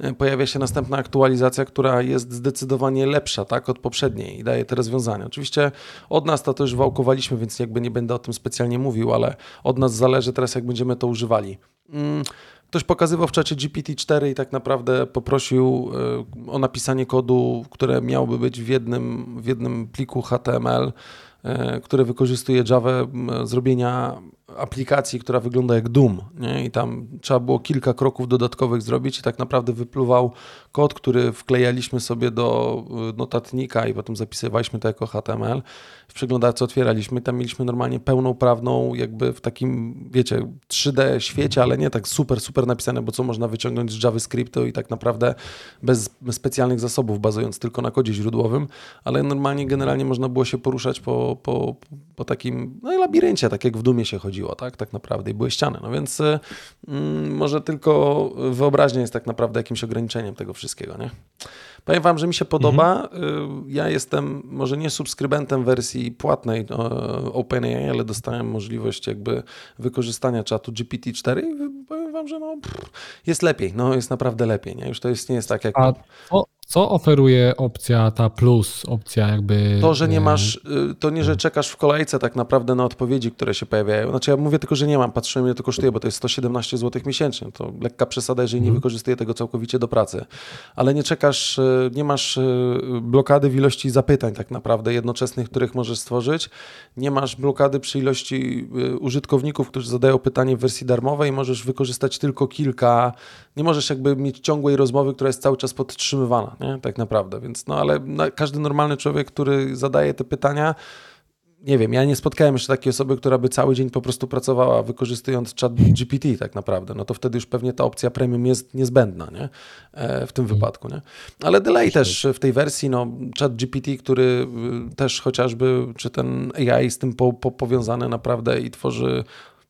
e, pojawia się następna aktualizacja, która jest zdecydowanie lepsza tak, od poprzedniej i daje te rozwiązania. Oczywiście od nas to też wałkowaliśmy, więc jakby nie będę o tym specjalnie mówił, ale od nas zależy teraz, jak będziemy to używali. Mm, ktoś pokazywał w czacie GPT-4 i tak naprawdę poprosił e, o napisanie kodu, które miałoby być w jednym, w jednym pliku HTML, e, które wykorzystuje Java, zrobienia aplikacji, która wygląda jak Doom. Nie? I tam trzeba było kilka kroków dodatkowych zrobić i tak naprawdę wypluwał kod, który wklejaliśmy sobie do y, notatnika i potem zapisywaliśmy to jako HTML. W przeglądarce otwieraliśmy, tam mieliśmy normalnie pełną prawną, jakby w takim, wiecie, 3D świecie, ale nie tak super, super napisane, bo co można wyciągnąć z JavaScriptu i tak naprawdę bez specjalnych zasobów, bazując tylko na kodzie źródłowym, ale normalnie generalnie można było się poruszać po, po, po takim, no labiryncie, tak jak w Dumie się chodziło, tak, tak naprawdę i były ściany, no więc y, mm, może tylko wyobraźnia jest tak naprawdę jakimś ograniczeniem tego wszystkiego nie? Powiem wam, że mi się podoba. Mhm. Ja jestem może nie subskrybentem wersji płatnej OpenAI, ale dostałem możliwość jakby wykorzystania czatu GPT-4 i powiem wam, że no, jest lepiej. No, jest naprawdę lepiej. Nie? Już to jest, nie jest tak jak... A co, co oferuje opcja ta plus, opcja jakby... To, że nie masz, y, to nie, że czekasz w kolejce tak naprawdę na odpowiedzi, które się pojawiają. Znaczy ja mówię tylko, że nie mam, patrzyłem ile to kosztuje, bo to jest 117 zł miesięcznie. To lekka przesada, jeżeli nie mhm. wykorzystuję tego całkowicie do pracy. Ale nie czekasz, y, nie masz y, blokady w ilości zapytań tak naprawdę jednoczesnych, których możesz stworzyć. Nie masz blokady przy ilości użytkowników, którzy zadają pytanie w wersji darmowej. Możesz wykorzystać tylko kilka, nie możesz jakby mieć ciągłej rozmowy, która jest cały czas podtrzymywana nie? tak naprawdę. Więc no ale każdy normalny człowiek, który zadaje te pytania, nie wiem, ja nie spotkałem jeszcze takiej osoby, która by cały dzień po prostu pracowała wykorzystując chat GPT tak naprawdę, no to wtedy już pewnie ta opcja premium jest niezbędna, nie? E, w tym mhm. wypadku, nie? Ale delay też w tej wersji, no chat GPT, który y, też chociażby, czy ten AI z tym po, po, powiązany naprawdę i tworzy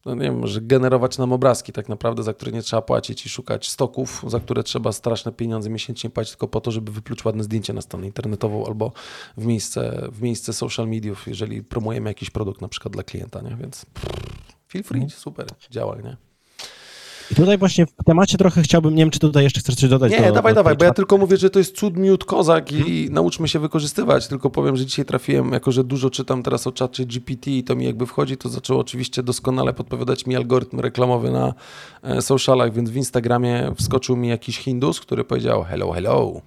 no nie wiem, może generować nam obrazki tak naprawdę, za które nie trzeba płacić i szukać stoków, za które trzeba straszne pieniądze miesięcznie płacić tylko po to, żeby wypluć ładne zdjęcie na stronę internetową albo w miejsce, w miejsce social mediów, jeżeli promujemy jakiś produkt na przykład dla klienta, nie? Więc feel free, mhm. super, działa, nie? I tutaj właśnie w temacie trochę chciałbym, nie wiem, czy tutaj jeszcze chcesz coś dodać. Nie, do, dawaj, do dawaj, bo ja tylko mówię, że to jest cud, miód, kozak i hmm. nauczmy się wykorzystywać. Tylko powiem, że dzisiaj trafiłem, jako że dużo czytam teraz o czacie GPT i to mi jakby wchodzi, to zaczęło oczywiście doskonale podpowiadać mi algorytm reklamowy na e, socialach, więc w Instagramie wskoczył mi jakiś Hindus, który powiedział hello, hello.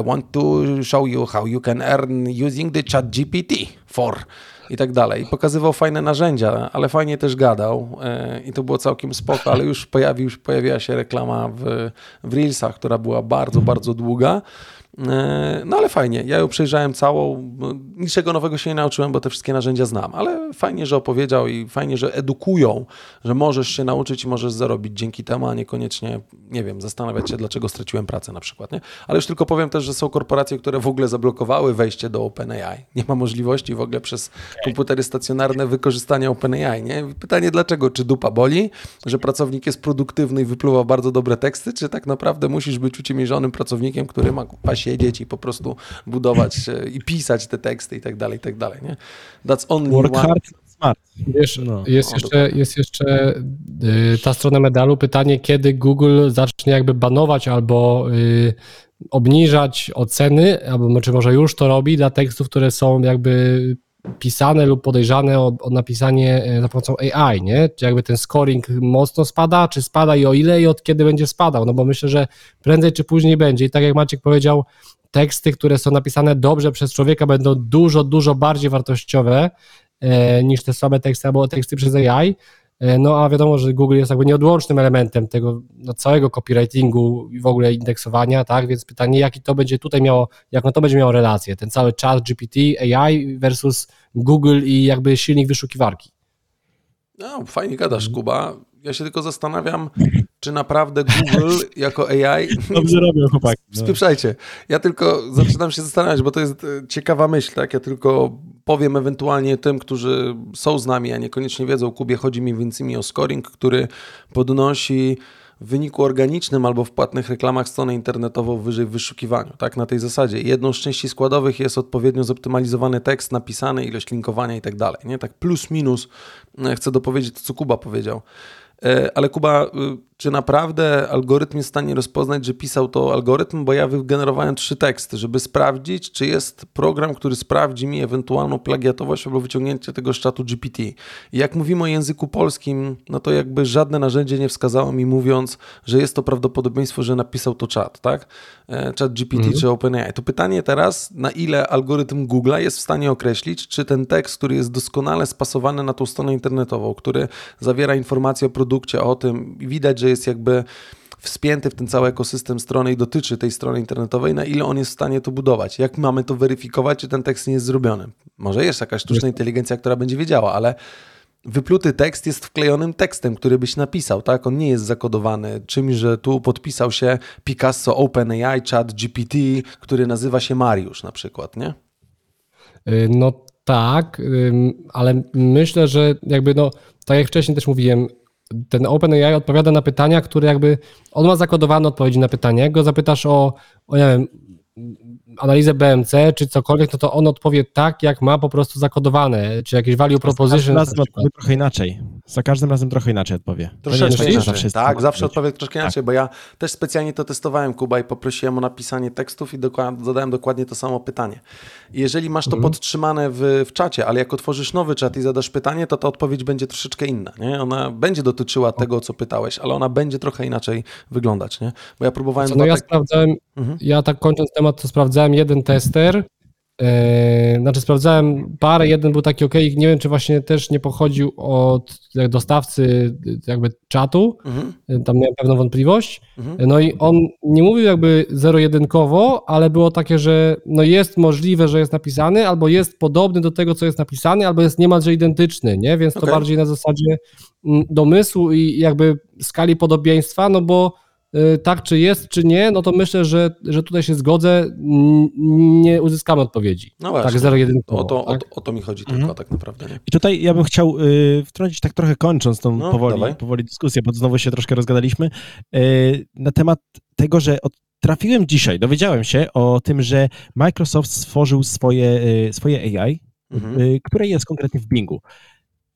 I want to show you how you can earn using the chat GPT for i tak dalej. Pokazywał fajne narzędzia, ale fajnie też gadał e, i to było całkiem spoko, ale już pojawił, pojawiła się reklama w, w Reelsach, która była bardzo, bardzo długa no ale fajnie, ja ją przejrzałem całą, niczego nowego się nie nauczyłem, bo te wszystkie narzędzia znam, ale fajnie, że opowiedział i fajnie, że edukują, że możesz się nauczyć i możesz zarobić dzięki temu, a niekoniecznie, nie wiem, zastanawiać się, dlaczego straciłem pracę na przykład, nie? Ale już tylko powiem też, że są korporacje, które w ogóle zablokowały wejście do OpenAI. Nie ma możliwości w ogóle przez komputery stacjonarne wykorzystania OpenAI, nie? Pytanie dlaczego? Czy dupa boli, że pracownik jest produktywny i wypluwa bardzo dobre teksty, czy tak naprawdę musisz być uciemiężonym pracownikiem, który ma pasie siedzieć i po prostu budować i pisać te teksty i tak dalej, i tak dalej, nie? That's only Work one... hard, smart. Wiesz, no. jest, jeszcze, jest jeszcze y, ta strona medalu, pytanie, kiedy Google zacznie jakby banować albo y, obniżać oceny, albo czy może już to robi dla tekstów, które są jakby pisane lub podejrzane o, o, napisanie e, za pomocą AI, nie? Czy jakby ten scoring mocno spada, czy spada i o ile i od kiedy będzie spadał? No bo myślę, że prędzej czy później będzie. I tak jak Maciek powiedział, teksty, które są napisane dobrze przez człowieka będą dużo, dużo bardziej wartościowe e, niż te same teksty albo teksty przez AI. E, no a wiadomo, że Google jest jakby nieodłącznym elementem tego no, całego copywritingu i w ogóle indeksowania, tak? Więc pytanie, jaki to będzie tutaj miało, jaką to będzie miało relację, ten cały chat GPT, AI versus Google i jakby silnik wyszukiwarki. No, fajnie gadasz, Kuba. Ja się tylko zastanawiam, czy naprawdę Google jako AI... Dobrze robią chłopaki. No. Spieprzajcie. Ja tylko zaczynam się zastanawiać, bo to jest e, ciekawa myśl, tak? Ja tylko powiem ewentualnie tym, którzy są z nami, a niekoniecznie wiedzą, Kubie chodzi mi więcej o scoring, który podnosi w wyniku organicznym albo w płatnych reklamach stronę internetową wyżej w wyszukiwaniu. Tak, na tej zasadzie. Jedną z części składowych jest odpowiednio zoptymalizowany tekst napisany, ilość linkowania i tak dalej. Nie? Tak plus minus e, chcę dopowiedzieć to, co Kuba powiedział. E, ale Kuba, czy naprawdę algorytm jest w stanie rozpoznać, że pisał to algorytm? Bo ja wygenerowałem trzy teksty, żeby sprawdzić, czy jest program, który sprawdzi mi ewentualną plagiatowość albo wyciągnięcie tego z czatu GPT. I jak mówimy o języku polskim, no to jakby żadne narzędzie nie wskazało mi mówiąc, że jest to prawdopodobieństwo, że napisał to czat, tak? E, czat GPT mhm. czy OpenAI. To pytanie teraz, na ile algorytm Google'a jest w stanie określić, czy ten tekst, który jest doskonale spasowany na tą stronę internetową, który zawiera informacje o produkcie, o tym, widać, że jest jakby wspięty w ten cały ekosystem strony i dotyczy tej strony internetowej, na ile on jest w stanie to budować. Jak mamy to weryfikować, czy ten tekst nie jest zrobiony? Może jest jakaś sztuczna inteligencja, która będzie wiedziała, ale wypluty tekst jest wklejonym tekstem, który byś napisał, tak? On nie jest zakodowany czymś, że tu podpisał się Picasso OpenAI Chat GPT, który nazywa się Mariusz na przykład, nie? Y, no tak, ale myślę, że jakby no, tak jak wcześniej też mówiłem, ten OpenAI odpowiada na pytania, które jakby on ma zakodowane odpowiedzi na pytania. Jak go zapytasz o, o nie wiem, analizę BMC czy cokolwiek, no to on odpowie tak, jak ma po prostu zakodowane, czy jakieś value każdym proposition. odpowie trochę inaczej. Za każdym razem trochę inaczej odpowie. Troszeczkę tak, inaczej. zawsze tak, tak zawsze odpowie troszkę inaczej, bo ja też specjalnie to testowałem, Kuba, i poprosiłem o napisanie tekstów i dokład, zadałem dokładnie to samo pytanie. I jeżeli masz to podtrzymane w, w czacie, ale jak otworzysz nowy czat i zadasz pytanie, to ta odpowiedź będzie troszeczkę inna. Nie? Ona będzie dotyczyła tego, co pytałeś, ale ona będzie trochę inaczej wyglądać. Nie? Bo ja próbowałem... No ja tek- sprawdzałem, Mhm. ja tak kończąc temat, to sprawdzałem jeden tester, e, znaczy sprawdzałem parę, jeden był taki ok, nie wiem czy właśnie też nie pochodził od jak dostawcy jakby czatu, Mhm. e, tam miałem pewną wątpliwość, Mhm. no i on nie mówił jakby zero-jedynkowo, ale było takie, że no jest możliwe, że jest napisany, albo jest podobny do tego, co jest napisany, albo jest niemalże identyczny, nie? Więc to Okej. bardziej na zasadzie mm, domysłu i jakby skali podobieństwa, no bo tak czy jest, czy nie, no to myślę, że, że tutaj się zgodzę, nie uzyskamy odpowiedzi. No właśnie. Tak zero-jedynkowo. O to, o, tak? to, o to mi chodzi Mhm. tylko tak naprawdę. Nie? I tutaj ja bym chciał y, wtrącić tak trochę kończąc tą No, powoli, dawaj. powoli dyskusję, bo znowu się troszkę rozgadaliśmy, y, na temat tego, że od, trafiłem dzisiaj, dowiedziałem się o tym, że Microsoft stworzył swoje, y, swoje AI, Mhm. y, które jest konkretnie w Bingu.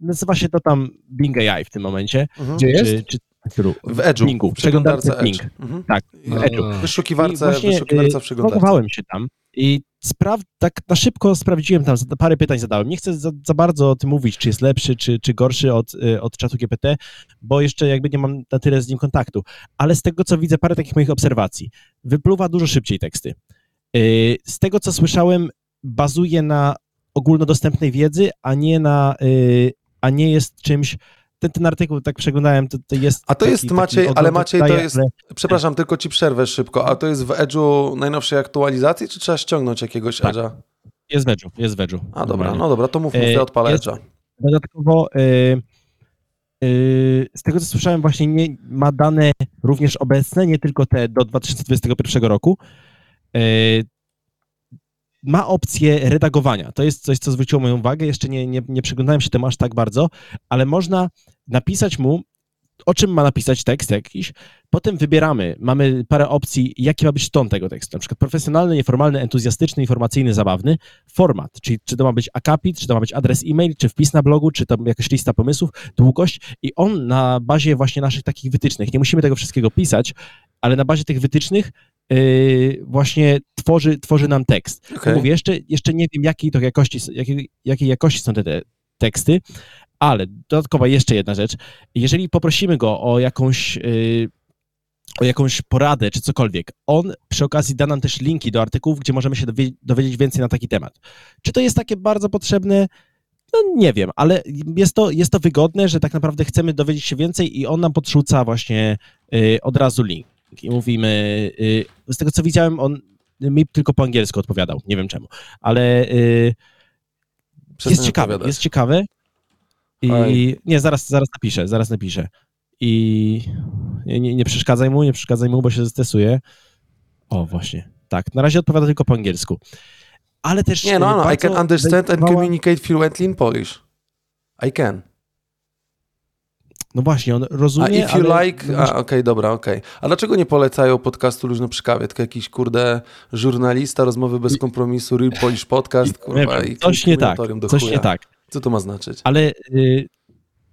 Nazywa się to tam Bing AI w tym momencie. Mhm. Gdzie jest? Czy, czy, W Edge'u, w przeglądarce Edge. Mhm. Tak, w Edge'u. A. W I wyszukiwarce, właśnie, wyszukiwarce y, w przeglądarce. logowałem się tam i spraw, tak na szybko sprawdziłem tam, parę pytań zadałem. Nie chcę za, za bardzo o tym mówić, czy jest lepszy, czy, czy gorszy od, y, od czatu GPT, bo jeszcze jakby nie mam na tyle z nim kontaktu. Ale z tego, co widzę, parę takich moich obserwacji. Wypluwa dużo szybciej teksty. Y, Z tego, co słyszałem, bazuje na ogólnodostępnej wiedzy, a nie na, y, a nie jest czymś, ten, ten artykuł, tak przeglądałem, to, to jest... A to jest, taki- Maciej, taki ale Maciej, to jest- ale- Przepraszam, tylko ci przerwę szybko. A to jest w Edge'u najnowszej aktualizacji, czy trzeba ściągnąć jakiegoś Tak. Edge'a? Jest w Edge'u, jest w Edge'u. A dobra, no dobra, to mów, mów, E, ja odpalę jest- Edge'a. Dodatkowo y, y, z tego co słyszałem właśnie nie, ma dane również obecne, nie tylko te do 2021 roku. Ma opcję redagowania. To jest coś, co zwróciło moją uwagę. Jeszcze nie, nie, nie przyglądałem się temu aż tak bardzo, ale można napisać mu, o czym ma napisać tekst jakiś. Potem wybieramy, mamy parę opcji, jaki ma być ton tego tekstu. Na przykład profesjonalny, nieformalny, entuzjastyczny, informacyjny, zabawny. Format, czyli czy to ma być akapit, czy to ma być adres e-mail, czy wpis na blogu, czy to jakaś lista pomysłów, długość. I on na bazie właśnie naszych takich wytycznych, nie musimy tego wszystkiego pisać, ale na bazie tych wytycznych yy, właśnie tworzy, tworzy nam tekst. Okej. Mówię, jeszcze, jeszcze nie wiem, jakiej to jakości, jakiej, jakiej jakości są te, te teksty, ale dodatkowa jeszcze jedna rzecz. Jeżeli poprosimy go o jakąś, yy, o jakąś poradę czy cokolwiek, on przy okazji da nam też linki do artykułów, gdzie możemy się dowie- dowiedzieć więcej na taki temat. Czy to jest takie bardzo potrzebne? No nie wiem, ale jest to, jest to wygodne, że tak naprawdę chcemy dowiedzieć się więcej i on nam podrzuca właśnie yy, od razu link. I mówimy, yy, z tego co widziałem, on mi tylko po angielsku odpowiadał, nie wiem czemu, ale Przestań jest ciekawe, opowiadać. jest ciekawe. I Oj. nie, zaraz, zaraz napiszę, zaraz napiszę. I nie, nie, nie przeszkadzaj mu, nie przeszkadzaj mu, bo się zestresuje. O, właśnie. Tak, na razie odpowiada tylko po angielsku. Ale też. Nie, no, no, I can understand and communicate fluently in Polish. I can. No właśnie, on A rozumie. if you ale- like... no A, okej, dobra, okej. A dlaczego nie polecają podcastu Luźno przy kawie? Tylko jakiś, kurde, żurnalista, rozmowy bez kompromisu, Real Polish Podcast, kurwa, i coś nie tak, coś chuja. nie tak. Co to ma znaczyć? Ale y,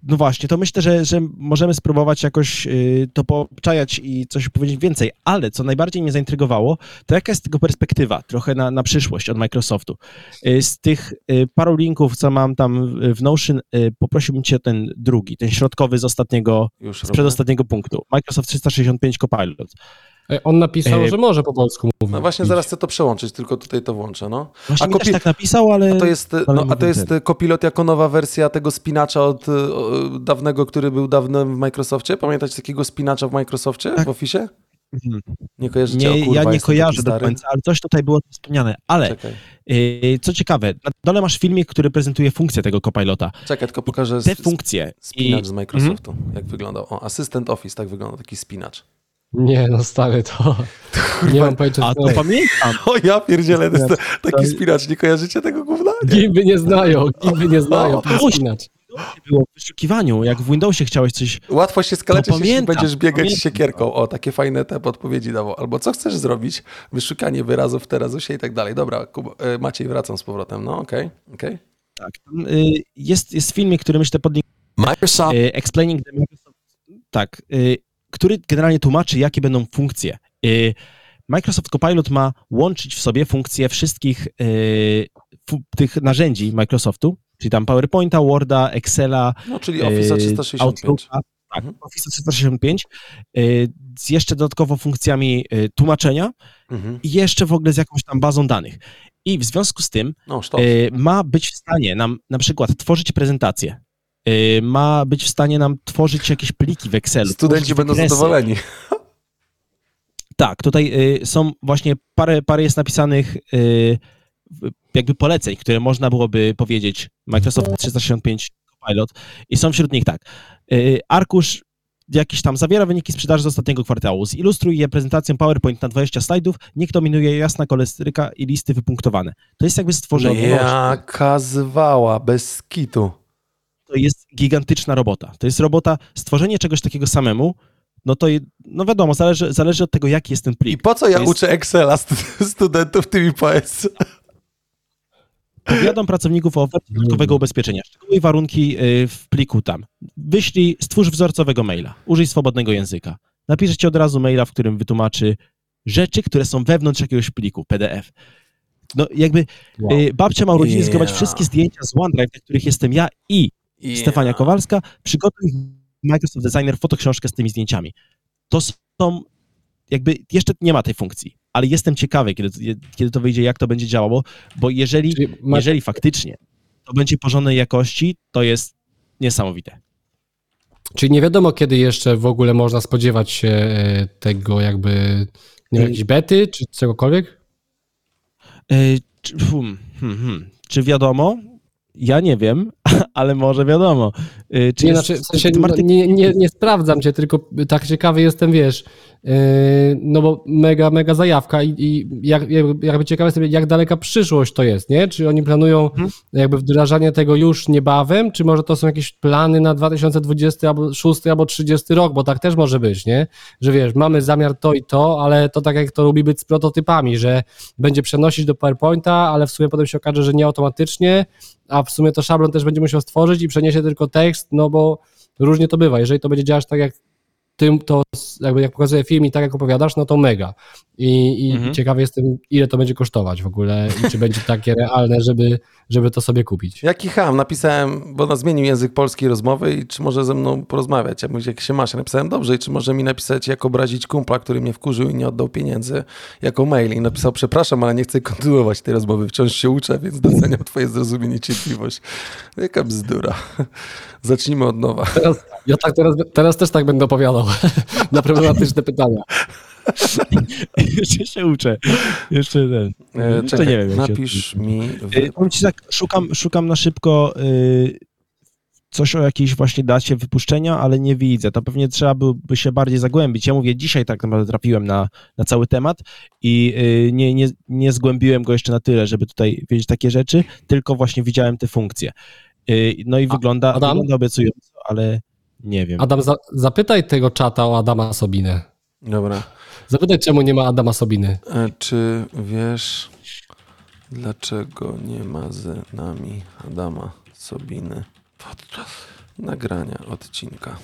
no właśnie, to myślę, że, że możemy spróbować jakoś y, to poczajać i coś powiedzieć więcej, ale co najbardziej mnie zaintrygowało, to jaka jest tego perspektywa trochę na, na przyszłość od Microsoftu. Y, z tych y, paru linków, co mam tam w Notion, poprosiłbym cię o ten drugi, ten środkowy z ostatniego, Już z robię. przedostatniego punktu. Microsoft 365 Copilot. E, On napisał, E, że może po polsku mówić. No właśnie zaraz chcę to przełączyć, tylko tutaj to włączę, no. Właśnie A mi kopi- też tak napisał, ale... A to jest, no, a to jest. Copilot jako nowa wersja tego spinacza od y, o, dawnego, który był dawno w Microsoftie? Pamiętacie takiego spinacza w Microsoftie, Tak. w Office? Mhm. Nie kojarzycie? Nie, o, kurwa, ja nie kojarzę do końca, ale coś tutaj było wspomniane. Ale Yy, Co ciekawe, na dole masz filmik, który prezentuje funkcje tego Copilota. czekaj, tylko pokażę Te funkcje. spinacz I, z Microsoftu, jak wyglądał. O, Assistant Office, tak wygląda taki spinacz. Nie, no stary, to nie mam pojęcia, a co to jest. pamiętam. O ja pierdzielę, to jest taki To- spinacz, nie kojarzycie tego gówna? Nie. Gimby nie znają, gimby nie znają, O, ten puść. spinacz. było w wyszukiwaniu, jak w Windowsie chciałeś coś... Łatwo się skaleczyć, jeśli pamiętam, będziesz biegać pamiętam. z siekierką. O, takie fajne te podpowiedzi dawał. Albo co chcesz zrobić? Wyszukanie wyrazów w terazusie i tak dalej. Dobra, Kuba, e, Maciej, wracam z powrotem. No, okej, okej. Tak, tam, y, jest, jest filmik, który myślę pod Microsoft y, Explaining the Microsoft, tak, y, który generalnie tłumaczy, jakie będą funkcje. Y, Microsoft Copilot ma łączyć w sobie funkcje wszystkich y, tych narzędzi Microsoftu, czyli tam PowerPointa, Worda, Excela, No, czyli Office y, 365. Outlooka, tak, Mhm. Office 365, y, z jeszcze dodatkowo funkcjami y, tłumaczenia Mhm. i jeszcze w ogóle z jakąś tam bazą danych. I w związku z tym No, y, ma być w stanie nam na przykład tworzyć prezentacje, y, ma być w stanie nam tworzyć jakieś pliki w Excelu. Studenci będą wykresy. zadowoleni. Tak, tutaj y, są właśnie parę, parę jest napisanych y, jakby poleceń, które można byłoby powiedzieć Microsoft 365 Copilot i są wśród nich tak. Y, arkusz jakiś tam zawiera wyniki sprzedaży z ostatniego kwartału. Zilustruj je prezentacją PowerPoint na 20 slajdów, niech dominuje jasna kolorystyka i listy wypunktowane. To jest jakby stworzenie. Jaka zwała, bez kitu. To jest gigantyczna robota. To jest robota, stworzenie czegoś takiego samemu, no to no wiadomo, zależy, zależy od tego, jaki jest ten I plik. po co ja jest- uczę Excela stu- studentów tymi PS? Powiadam pracowników o ofercie dodatkowego ubezpieczenia. Szczegóły i warunki y, w pliku tam. Wyślij, stwórz wzorcowego maila. Użyj swobodnego języka. Napisze ci od razu maila, w którym wytłumaczy rzeczy, które są wewnątrz jakiegoś pliku, PDF. No jakby Wow. y, babcia ma urodziny, Yeah. wszystkie zdjęcia z OneDrive, na których jestem ja i Yeah. Stefania Kowalska, przygotuj Microsoft Designer fotoksiążkę z tymi zdjęciami. To są, jakby jeszcze nie ma tej funkcji, ale jestem ciekawy, kiedy, kiedy to wyjdzie, jak to będzie działało, bo jeżeli, jeżeli faktycznie to będzie porządnej jakości, to jest niesamowite. Czyli nie wiadomo, kiedy jeszcze w ogóle można spodziewać się e, tego jakby, nie wiem, Y- jakiejś bety czy czegokolwiek? Czy, hmm, hmm, hmm. czy wiadomo? Ja nie wiem, ale może wiadomo. Yy, czy Nie, jest, znaczy, w sensie, Marty- nie, nie, nie sprawdzam cię, tylko tak ciekawy jestem, wiesz, yy, no bo mega, mega zajawka i, i jak, jakby, ciekawy jestem, jak daleka przyszłość to jest, nie? Czy oni planują Mhm. jakby wdrażanie tego już niebawem, czy może to są jakieś plany na 2020 albo 6 albo 30 rok, bo tak też może być, nie? Że wiesz, mamy zamiar to i to, ale to tak jak to lubi być z prototypami, że będzie przenosić do PowerPointa, ale w sumie potem się okaże, że nie automatycznie, a w sumie to szablon też będzie musiał stworzyć i przeniesie tylko tekst, no bo różnie to bywa. Jeżeli to będzie działać tak jak tym, to jakby jak pokazuje film i tak jak opowiadasz, no to mega. I, i Mhm. ciekawy jestem, ile to będzie kosztować w ogóle i czy będzie takie realne, żeby, żeby to sobie kupić. Jaki ham? Napisałem, bo on zmienił język polskiej rozmowy i czy może ze mną porozmawiać. Ja mówię, jak się masz? Ja napisałem dobrze i czy może mi napisać, jak obrazić kumpla, który mnie wkurzył i nie oddał pieniędzy, jako mail. I napisał, przepraszam, ale nie chcę kontynuować tej rozmowy. Wciąż się uczę, więc doceniam twoje zrozumienie i cierpliwość. Jaka bzdura. Zacznijmy od nowa. Teraz, ja tak teraz, teraz też tak będę opowiadał na problematyczne pytania. jeszcze się uczę. Jeszcze ten. E, jeszcze czekaj, nie wiem. się- napisz mi... Y, Powiem ci tak, szukam, szukam na szybko y, coś o jakiejś właśnie dacie wypuszczenia, ale nie widzę. To pewnie trzeba byłoby się bardziej zagłębić. Ja mówię, dzisiaj tak naprawdę trafiłem na, na cały temat i y, nie, nie, nie zgłębiłem go jeszcze na tyle, żeby tutaj wiedzieć takie rzeczy, tylko właśnie widziałem te funkcje. Y, no i A- wygląda, Adam? wygląda obiecująco, ale nie wiem. Adam, za, zapytaj tego czata o Adama Sobinę. Dobra. Zapytaj, czemu nie ma Adama Sobiny. Czy wiesz, dlaczego nie ma z nami Adama Sobiny podczas nagrania odcinka?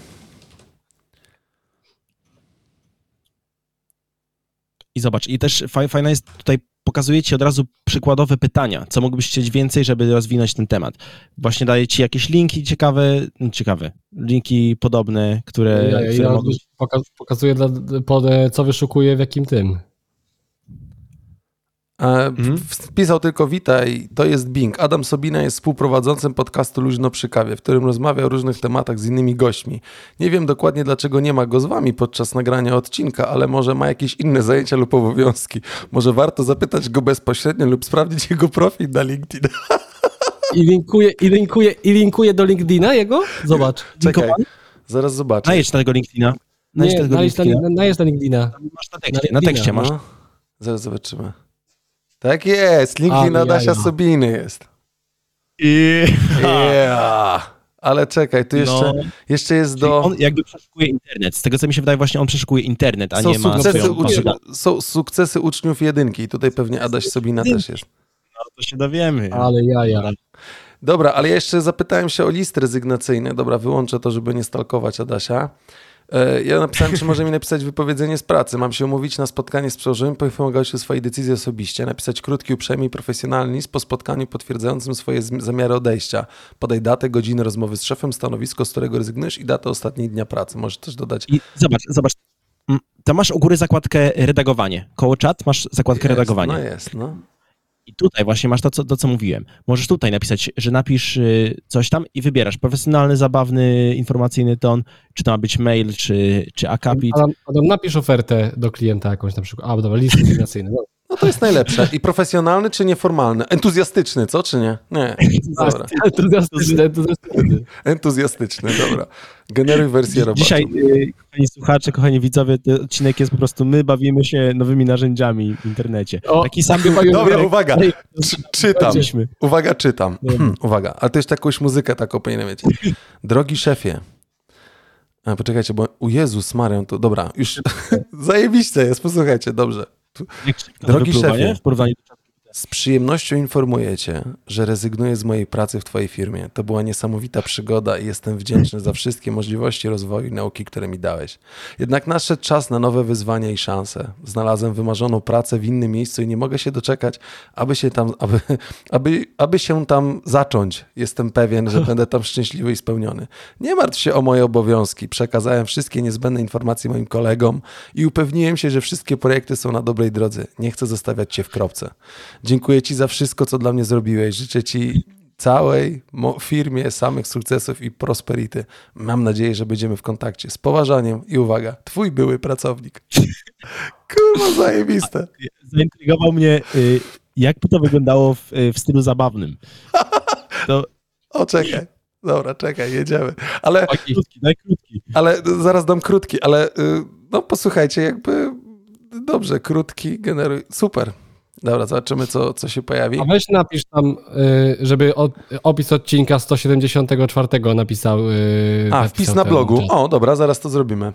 I zobacz, i też fa- fajna jest tutaj pokazuje ci od razu przykładowe pytania, co mógłbyś chcieć więcej, żeby rozwinąć ten temat. Właśnie daje ci jakieś linki ciekawe, no, ciekawe, linki podobne, które, Ja, które ja mogą... poka- pokazuję, dla, pod, e, co wyszukuję w jakim tym. E, Mhm. Wpisał tylko witaj, to jest Bing. Adam Sobina jest współprowadzącym podcastu Luźno przy kawie, w którym rozmawia o różnych tematach z innymi gośćmi. Nie wiem dokładnie, dlaczego nie ma go z wami podczas nagrania odcinka, ale może ma jakieś inne zajęcia lub obowiązki. Może warto zapytać go bezpośrednio lub sprawdzić jego profil na LinkedIn. I linkuję, i linkuję, i linkuję do LinkedIna jego? Zobacz. Czekaj, zaraz zobaczę. Najedź na tego LinkedIna. Najedź na tego najedź na, LinkedIna. najedź na LinkedIna. Masz na tekście, na na tekście masz. No. Zaraz zobaczymy. Tak jest, LinkedIn Adasia jaja. Sobiny jest. I... Yeah. Ale czekaj, tu jeszcze, No. jeszcze jest Czyli do... On jakby przeszukuje internet. Z tego co mi się wydaje, właśnie on przeszukuje internet, a Są nie ma sukcesy, swoją ucz... są sukcesy uczniów jedynki i tutaj pewnie Adaś Sobina też jest. No, to się dowiemy. Ale jaja. Dobra, ale ja jeszcze zapytałem się o list rezygnacyjny. Dobra, wyłączę to, żeby nie stalkować Adasia. E, Ja napisałem, czy może mi napisać wypowiedzenie z pracy. Mam się umówić na spotkanie z przełożonym, poinformować o swojej decyzji osobiście, napisać krótki, uprzejmy i profesjonalny list po spotkaniu potwierdzającym swoje zamiary odejścia. Podaj datę, godzinę rozmowy z szefem, stanowisko, z którego rezygnujesz i datę ostatniej dnia pracy. Możesz też dodać. I zobacz, zobacz. Mm, Tam masz u góry zakładkę redagowanie. Koło czat masz zakładkę Jest, redagowanie. No jest, no. I tutaj właśnie masz to co, to, co mówiłem. Możesz tutaj napisać, że napisz y, coś tam i wybierasz profesjonalny, zabawny, informacyjny ton, czy to ma być mail, czy, czy akapit. Adam, Adam, napisz ofertę do klienta jakąś na przykład. A, dobra, list rezygnacyjny. No. To jest najlepsze. I profesjonalny czy nieformalny? Entuzjastyczny, co czy nie? Nie. Dobra. Entuzjastyczny, entuzjastyczny. Entuzjastyczny, dobra. Generuj wersję roboczą. Dzisiaj, y, kochani słuchacze, kochani widzowie, ten odcinek jest po prostu my bawimy się nowymi narzędziami w internecie. O, Taki sam chyba Dobra, uwaga. Czy, czytam. Uwaga, czytam. Hmm, uwaga, ale to jeszcze jakąś muzykę taką powinienem mieć. Drogi szefie. A, poczekajcie, bo u Jezus Marię, to dobra, już zajebiście jest, posłuchajcie, dobrze. Drogi szefie. W porównaniu do. Z przyjemnością informuję Cię, że rezygnuję z mojej pracy w Twojej firmie. To była niesamowita przygoda i jestem wdzięczny za wszystkie możliwości rozwoju i nauki, które mi dałeś. Jednak nadszedł czas na nowe wyzwania i szanse. Znalazłem wymarzoną pracę w innym miejscu i nie mogę się doczekać, aby się tam, aby, aby, aby się tam zacząć. Jestem pewien, że będę tam szczęśliwy i spełniony. Nie martw się o moje obowiązki. Przekazałem wszystkie niezbędne informacje moim kolegom i upewniłem się, że wszystkie projekty są na dobrej drodze. Nie chcę zostawiać Cię w kropce. Dziękuję Ci za wszystko, co dla mnie zrobiłeś. Życzę Ci całej firmie samych sukcesów i prosperity. Mam nadzieję, że będziemy w kontakcie. Z poważaniem i uwaga, Twój były pracownik. Kurwa, zajebiste. Zaintrygował mnie, y, jak by to wyglądało w, y, w stylu zabawnym. To O, czekaj. Dobra, czekaj, jedziemy. Ale, krótki, daj krótki. ale zaraz dam krótki, ale y, no posłuchajcie, jakby dobrze, krótki generuj. Super. Dobra, zobaczymy, co, co się pojawi. a weź napisz tam, y, żeby od, opis odcinka 174 napisał. y, A, wpis na blogu. czat. O, dobra, zaraz to zrobimy.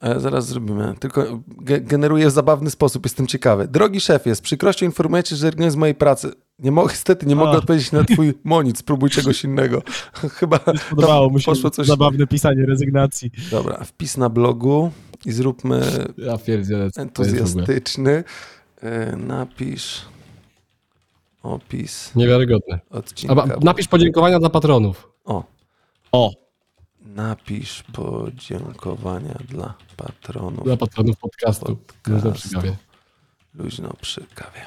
E, Zaraz zrobimy. Tylko ge generuję w zabawny sposób, jestem ciekawy. Drogi szefie, z przykrością informuję cię, że rezygnuję z mojej pracy. Nie mogę, niestety nie mogę A. odpowiedzieć na twój monic, spróbuj czegoś innego. Chyba Podobało mu się poszło coś... zabawne pisanie rezygnacji. Dobra, wpis na blogu i zróbmy Ja entuzjastyczny. E, Napisz opis Niewiarygodne. odcinka. A, napisz podziękowania dla patronów. O, O, napisz podziękowania dla patronów. Dla patronów podcastu. Podcastu. Można przy kawie. Luźno przy kawie.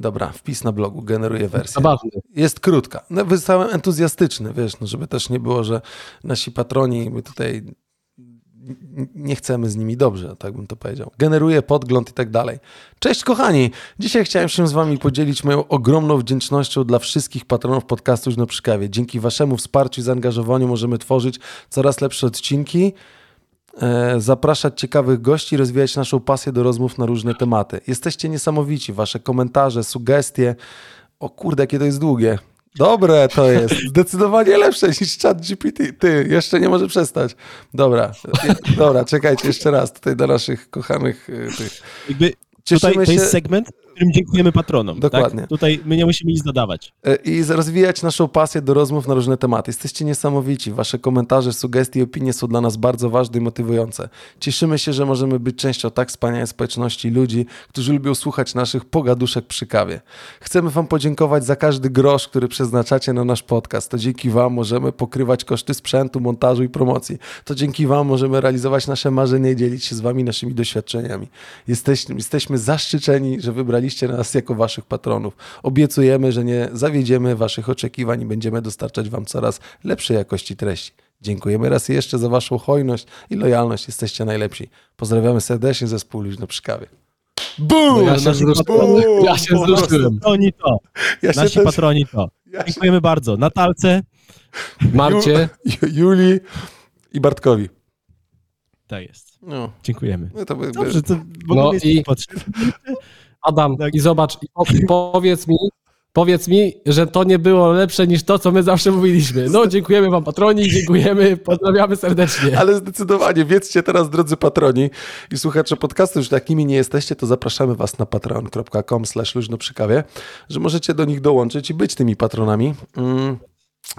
Dobra, wpis na blogu, generuję wersję. Zabawny. Jest krótka. No, wystałem entuzjastyczny, wiesz, no, żeby też nie było, że nasi patroni, my tutaj nie chcemy z nimi dobrze, tak bym to powiedział. Generuję podgląd i tak dalej. Cześć kochani! Dzisiaj chciałem się z wami podzielić moją ogromną wdzięcznością dla wszystkich patronów podcastu Luźno przy kawie. Dzięki waszemu wsparciu i zaangażowaniu możemy tworzyć coraz lepsze odcinki, e, zapraszać ciekawych gości, rozwijać naszą pasję do rozmów na różne tematy. Jesteście niesamowici, wasze komentarze, sugestie. O kurde, jakie to jest długie. Dobre to jest. Zdecydowanie lepsze niż chat GPT. Ty, jeszcze nie może przestać. Dobra, dobra, czekajcie jeszcze raz tutaj do naszych kochanych y, tych. jakby Cieszymy tutaj to się jest segment, w którym dziękujemy patronom. Dokładnie. Tak? Tutaj my nie musimy nic dodawać. e, i rozwijać naszą pasję do rozmów na różne tematy. Jesteście niesamowici. Wasze komentarze, sugestie i opinie są dla nas bardzo ważne i motywujące. Cieszymy się, że możemy być częścią tak wspaniałej społeczności ludzi, którzy lubią słuchać naszych pogaduszek przy kawie. Chcemy Wam podziękować za każdy grosz, który przeznaczacie na nasz podcast. To dzięki Wam możemy pokrywać koszty sprzętu, montażu i promocji. To dzięki Wam możemy realizować nasze marzenia i dzielić się z Wami naszymi doświadczeniami. Jesteśmy, jesteśmy zaszczyceni, że wybraliście nas jako Waszych patronów. Obiecujemy, że nie zawiedziemy Waszych oczekiwań i będziemy dostarczać Wam coraz lepszej jakości treści. Dziękujemy raz jeszcze za Waszą hojność i lojalność. Jesteście najlepsi. Pozdrawiamy serdecznie zespół Luźno przy kawie. Bum! No ja się patroni- Ja się wzruszyłem. Patroni to. Ja się Nasi też- patroni to. ja się- Dziękujemy bardzo. Natalce. Marcie, Ju- Julii i Bartkowi. Tak jest. No, Dziękujemy. no to by, Dobrze, to w No ogóle jest i- potrzebne. Adam, Tak. i zobacz, i po- i powiedz mi, powiedz mi, że to nie było lepsze niż to, co my zawsze mówiliśmy. No, dziękujemy wam patroni, dziękujemy, pozdrawiamy serdecznie. Ale zdecydowanie wiedzcie teraz, drodzy patroni i słuchacze podcastu, że takimi nie jesteście, to zapraszamy was na patreon.com slash luźno przy kawie, że możecie do nich dołączyć i być tymi patronami. Mm.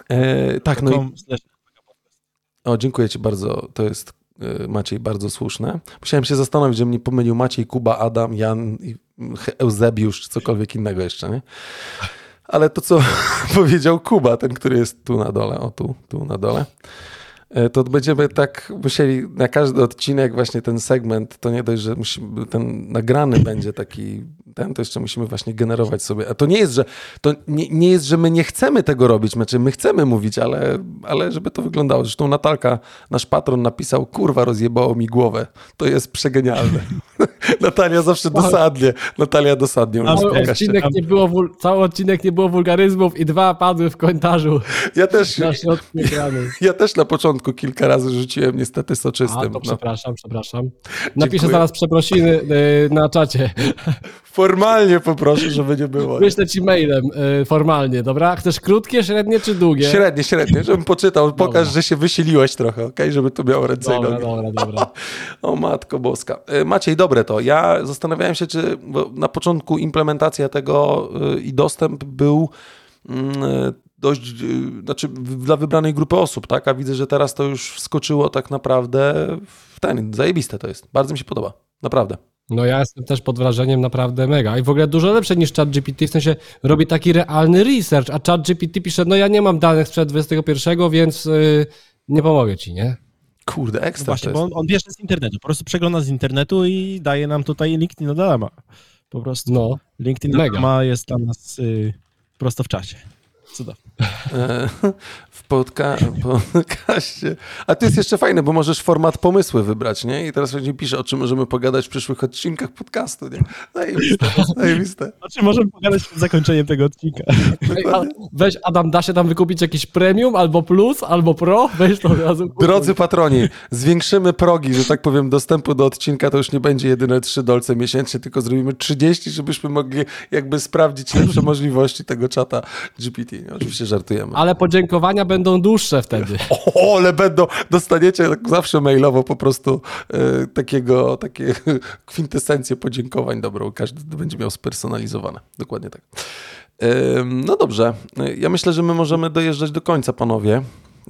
E, tak, no i o, dziękuję Ci bardzo. To jest Maciej bardzo słuszne. Musiałem się zastanowić, że mnie pomylił Maciej, Kuba, Adam, Jan, Eusebiusz, czy cokolwiek innego jeszcze, nie? Ale to, co powiedział Kuba, ten, który jest tu na dole, o tu, tu na dole, E, to będziemy tak musieli na każdy odcinek właśnie ten segment, to nie dość, że musimy, ten nagrany będzie taki, ten to jeszcze musimy właśnie generować sobie. A to nie jest, że to nie, nie jest, że my nie chcemy tego robić, znaczy my chcemy mówić, ale, ale żeby to wyglądało. Zresztą Natalka, nasz patron napisał, kurwa rozjebało mi głowę. To jest przegenialne. Natalia zawsze dosadnie, Natalia dosadnie. Cały odcinek, nie było, cały odcinek nie było wulgaryzmów i dwa padły w komentarzu. Ja też, ja też na początku kilka razy rzuciłem niestety soczystym. A, to no. przepraszam, przepraszam. Napiszę Dziękuję. zaraz przeprosiny y, na czacie. Formalnie poproszę, żeby nie było. Wyślę ci mailem y, formalnie, dobra? Chcesz krótkie, średnie czy długie? Średnie, średnie, żebym poczytał. Dobra. Pokaż, że się wysiliłeś trochę, ok? Żeby to miało ręce dobra, i nogi. Dobra, dobra, o matko boska. Y, Maciej, dobre to. Ja zastanawiałem się, czy na początku implementacja tego i dostęp był mm, dość, y, znaczy dla wybranej grupy osób, tak? A widzę, że teraz to już wskoczyło tak naprawdę w ten, zajebiste to jest. Bardzo mi się podoba, naprawdę. No ja jestem też pod wrażeniem naprawdę mega. I w ogóle dużo lepsze niż ChatGPT, w sensie robi taki realny research, a ChatGPT pisze, no ja nie mam danych sprzed 21, więc yy, nie pomogę ci, nie? Kurde, ekstra no Właśnie, bo on, on bierze z internetu, po prostu przegląda z internetu i daje nam tutaj LinkedIn Adama. Po prostu no, LinkedIn Adama jest dla nas yy, prosto w czasie. Cudownie. W podca podcaście. A to jest jeszcze fajne, bo możesz format pomysły wybrać, nie? I teraz będzie pisze, o czym możemy pogadać w przyszłych odcinkach podcastu, nie? Zajebiste, zajebiste. O czym możemy pogadać przed zakończeniem tego odcinka. Weź, Adam, da się tam wykupić jakiś premium, albo plus, albo pro? Weź to od razu. Drodzy patroni, zwiększymy progi, że tak powiem, dostępu do odcinka, to już nie będzie jedyne 3 dolce miesięcznie, tylko zrobimy 30, żebyśmy mogli jakby sprawdzić lepsze możliwości tego czata GPT. Oczywiście żartujemy. Ale podziękowania będą dłuższe wtedy. O, ale będą, dostaniecie zawsze mailowo po prostu e, takiego, takie kwintesencje podziękowań dobrą. Każdy będzie miał spersonalizowane. Dokładnie tak. E, no dobrze. Ja myślę, że my możemy dojeżdżać do końca, panowie.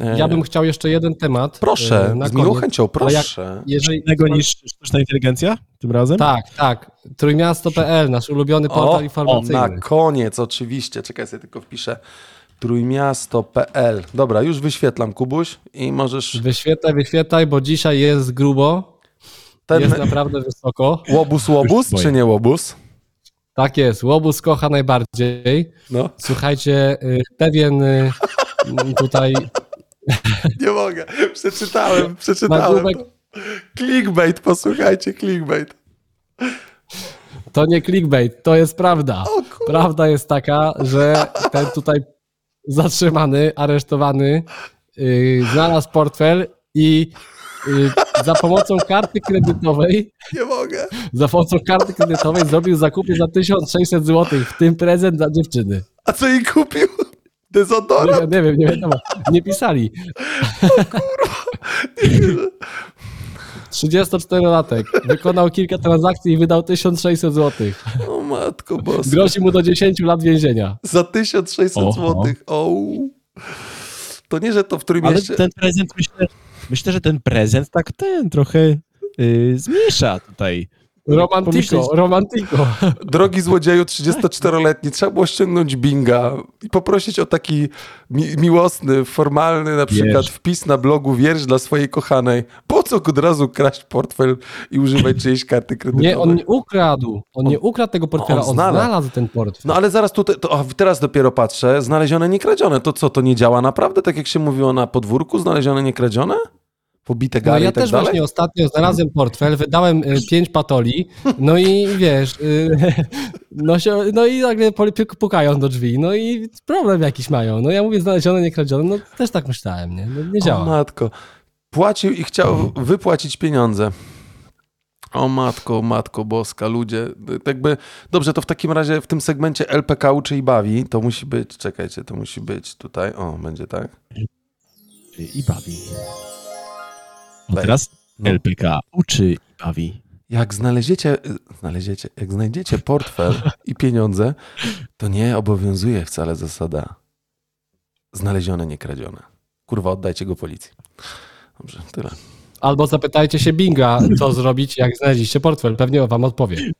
E, ja bym chciał jeszcze jeden temat. Proszę, z miłą chęcią, proszę. Jak, jeżeli... Innego niż sztuczna inteligencja tym razem? Tak, tak. Trójmiasto.pl, nasz ulubiony portal o, informacyjny. O, na koniec, oczywiście. Czekaj, sobie tylko wpiszę trójmiasto.pl. Dobra, już wyświetlam, Kubuś, i możesz... Wyświetlaj, wyświetlaj, bo dzisiaj jest grubo. Ten... Jest naprawdę wysoko. Łobuz, łobuz, czy nie łobuz? Tak jest, łobuz kocha najbardziej. No. Słuchajcie, y, pewien y, tutaj... Nie mogę, przeczytałem, przeczytałem. Clickbait, posłuchajcie, clickbait. To nie clickbait, to jest prawda. Prawda jest taka, że ten tutaj zatrzymany, aresztowany, yy, znalazł portfel i yy, za pomocą karty kredytowej. Nie mogę. Za pomocą karty kredytowej zrobił zakupy za 1600 zł, w tym prezent dla dziewczyny. A co jej kupił? Dezodorant? Nie, nie wiem, nie wiadomo. Nie pisali. O kurwa. Nie 34-latek. Wykonał kilka transakcji i wydał 1600 zł. O matko boska. Grozi mu do 10 lat więzienia. Za 1600 zł. O. To nie, że to w którym Ale mieście... ten prezent, myślę, myślę, że ten prezent tak ten trochę yy, zmniejsza tutaj Romantiko, romantiko. Drogi złodzieju 34-letni, trzeba było ściągnąć Binga i poprosić o taki mi miłosny, formalny na przykład wiersz. wpis na blogu wiersz dla swojej kochanej. Po co od razu kraść portfel i używać czyjejś karty kredytowej? Nie, on nie ukradł. On nie ukradł tego portfela, on, znalazł. on, znalazł. ten portfel. No ale zaraz tutaj, to, teraz dopiero patrzę, znalezione, nie kradzione. To co, to nie działa naprawdę tak jak się mówiło na podwórku, znalezione, nie kradzione? Pobite gary no, ja i tak też dalej? właśnie ostatnio znalazłem portfel, wydałem y, pięć patoli, no i wiesz, y, no, się, no i nagle pukają do drzwi, no i problem jakiś mają. No ja mówię znalezione, nie kradzione, no też tak myślałem, nie? No, nie działa. O matko. Płacił i chciał wypłacić pieniądze. O matko, matko boska, ludzie. Jakby, dobrze, to w takim razie w tym segmencie LPK uczy i bawi, to musi być, czekajcie, to musi być tutaj, o, będzie tak. I bawi. A teraz No. LPK uczy i bawi. Jak znaleziecie, znaleziecie, jak znajdziecie portfel i pieniądze, to nie obowiązuje wcale zasada znalezione, nie kradzione. Kurwa, oddajcie go policji. Dobrze, tyle. Albo zapytajcie się Binga, co zrobić, jak znaleźliście portfel. Pewnie wam odpowie.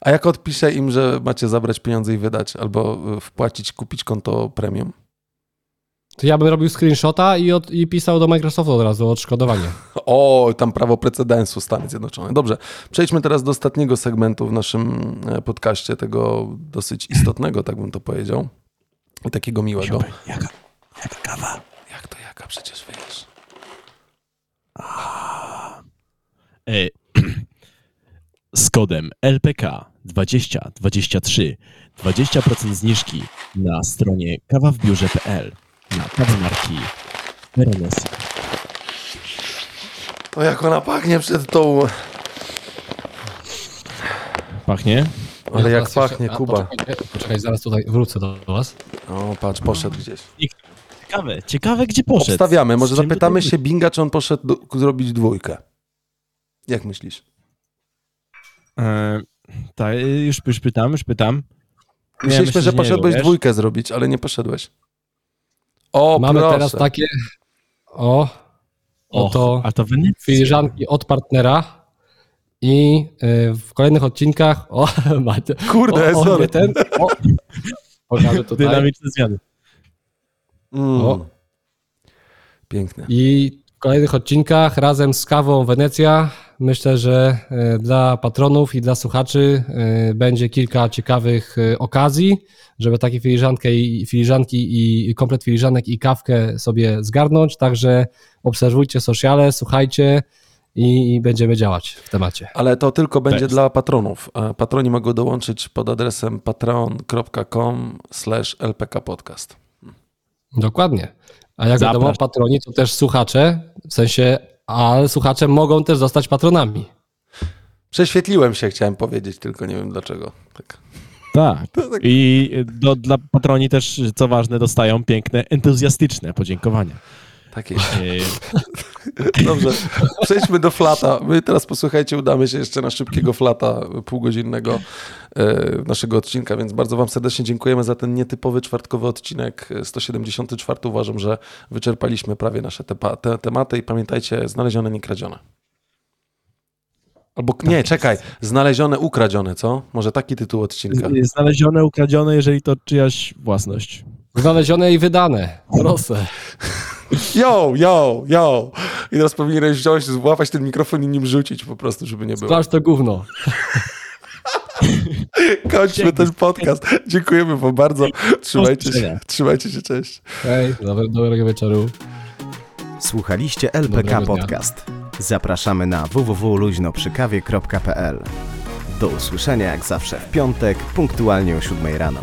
A jak odpiszę im, że macie zabrać pieniądze i wydać, albo y, wpłacić, kupić konto premium? To ja bym robił screenshota i, od, i pisał do Microsoftu od razu o odszkodowanie. O, tam prawo precedensu Stany Zjednoczone. Dobrze, przejdźmy teraz do ostatniego segmentu w naszym e, podcaście, tego dosyć istotnego, tak bym to powiedział. I takiego miłego. Jaka, jaka kawa? Jak to jaka? Przecież wiesz. E, z kodem LPK 2023 20% zniżki na stronie kawawbiurze.pl na kawę marki Veronesa. O, jak ona pachnie przed tą... Pachnie? Ale Ja jak pachnie, jeszcze- Kuba. Poczekaj, poczekaj, zaraz tutaj wrócę do was. O, patrz, poszedł gdzieś. Ciekawe, ciekawe gdzie poszedł. Obstawiamy, może zapytamy tutaj- się Binga, czy on poszedł do, zrobić dwójkę. Jak myślisz? E, tak, już, już pytam, już pytam. Myśleliśmy, myślę, że poszedłeś wiesz. dwójkę zrobić, ale nie poszedłeś. O, Mamy proszę. teraz takie. O, O, oto a to Wenecja. filiżanki od partnera. I y, w kolejnych odcinkach. O, Macie. Kurde, o, o, sorry. ten. O, pokażę tutaj. Dynamiczne zmiany. Mm. O. Piękne. I w kolejnych odcinkach razem z kawą Wenecja myślę, że e, dla patronów i dla słuchaczy e, będzie kilka ciekawych e, okazji, żeby takie filiżankę i filiżanki i komplet filiżanek i kawkę sobie zgarnąć. Także obserwujcie sociale, słuchajcie i, będziemy działać w temacie. Ale to tylko będzie Tekst. dla patronów. Patroni mogą dołączyć pod adresem patreon.com lpkpodcast. Dokładnie. A jak Zapraszam. wiadomo, patroni to też słuchacze, w sensie, ale słuchacze mogą też zostać patronami. Prześwietliłem się, chciałem powiedzieć, tylko nie wiem dlaczego. Tak. Tak. I do, dla patroni też, co ważne, dostają piękne, entuzjastyczne podziękowania. Tak jest. Dobrze, przejdźmy do flata. My teraz posłuchajcie, udamy się jeszcze na szybkiego flata półgodzinnego e, naszego odcinka, więc bardzo Wam serdecznie dziękujemy za ten nietypowy czwartkowy odcinek. 174 uważam, że wyczerpaliśmy prawie nasze te, te, tematy i pamiętajcie, znalezione, nie kradzione. Albo nie, czekaj, znalezione, ukradzione, co? Może taki tytuł odcinka. Znalezione, ukradzione, jeżeli to czyjaś własność. Znalezione i wydane. Proszę. Yo, yo, yo! I teraz powinieneś wziąć, złapać ten mikrofon i nim rzucić po prostu, żeby nie było. Sprawdź to gówno. Kończmy ten podcast. Dziękujemy wam bardzo. Trzymajcie się, trzymajcie się, cześć. Hej, dobre, dobrego wieczoru. Słuchaliście LPK Dobrego dnia. Podcast. Zapraszamy na www.luźnoprzykawie.pl. Do usłyszenia jak zawsze w piątek, punktualnie o 7 rano.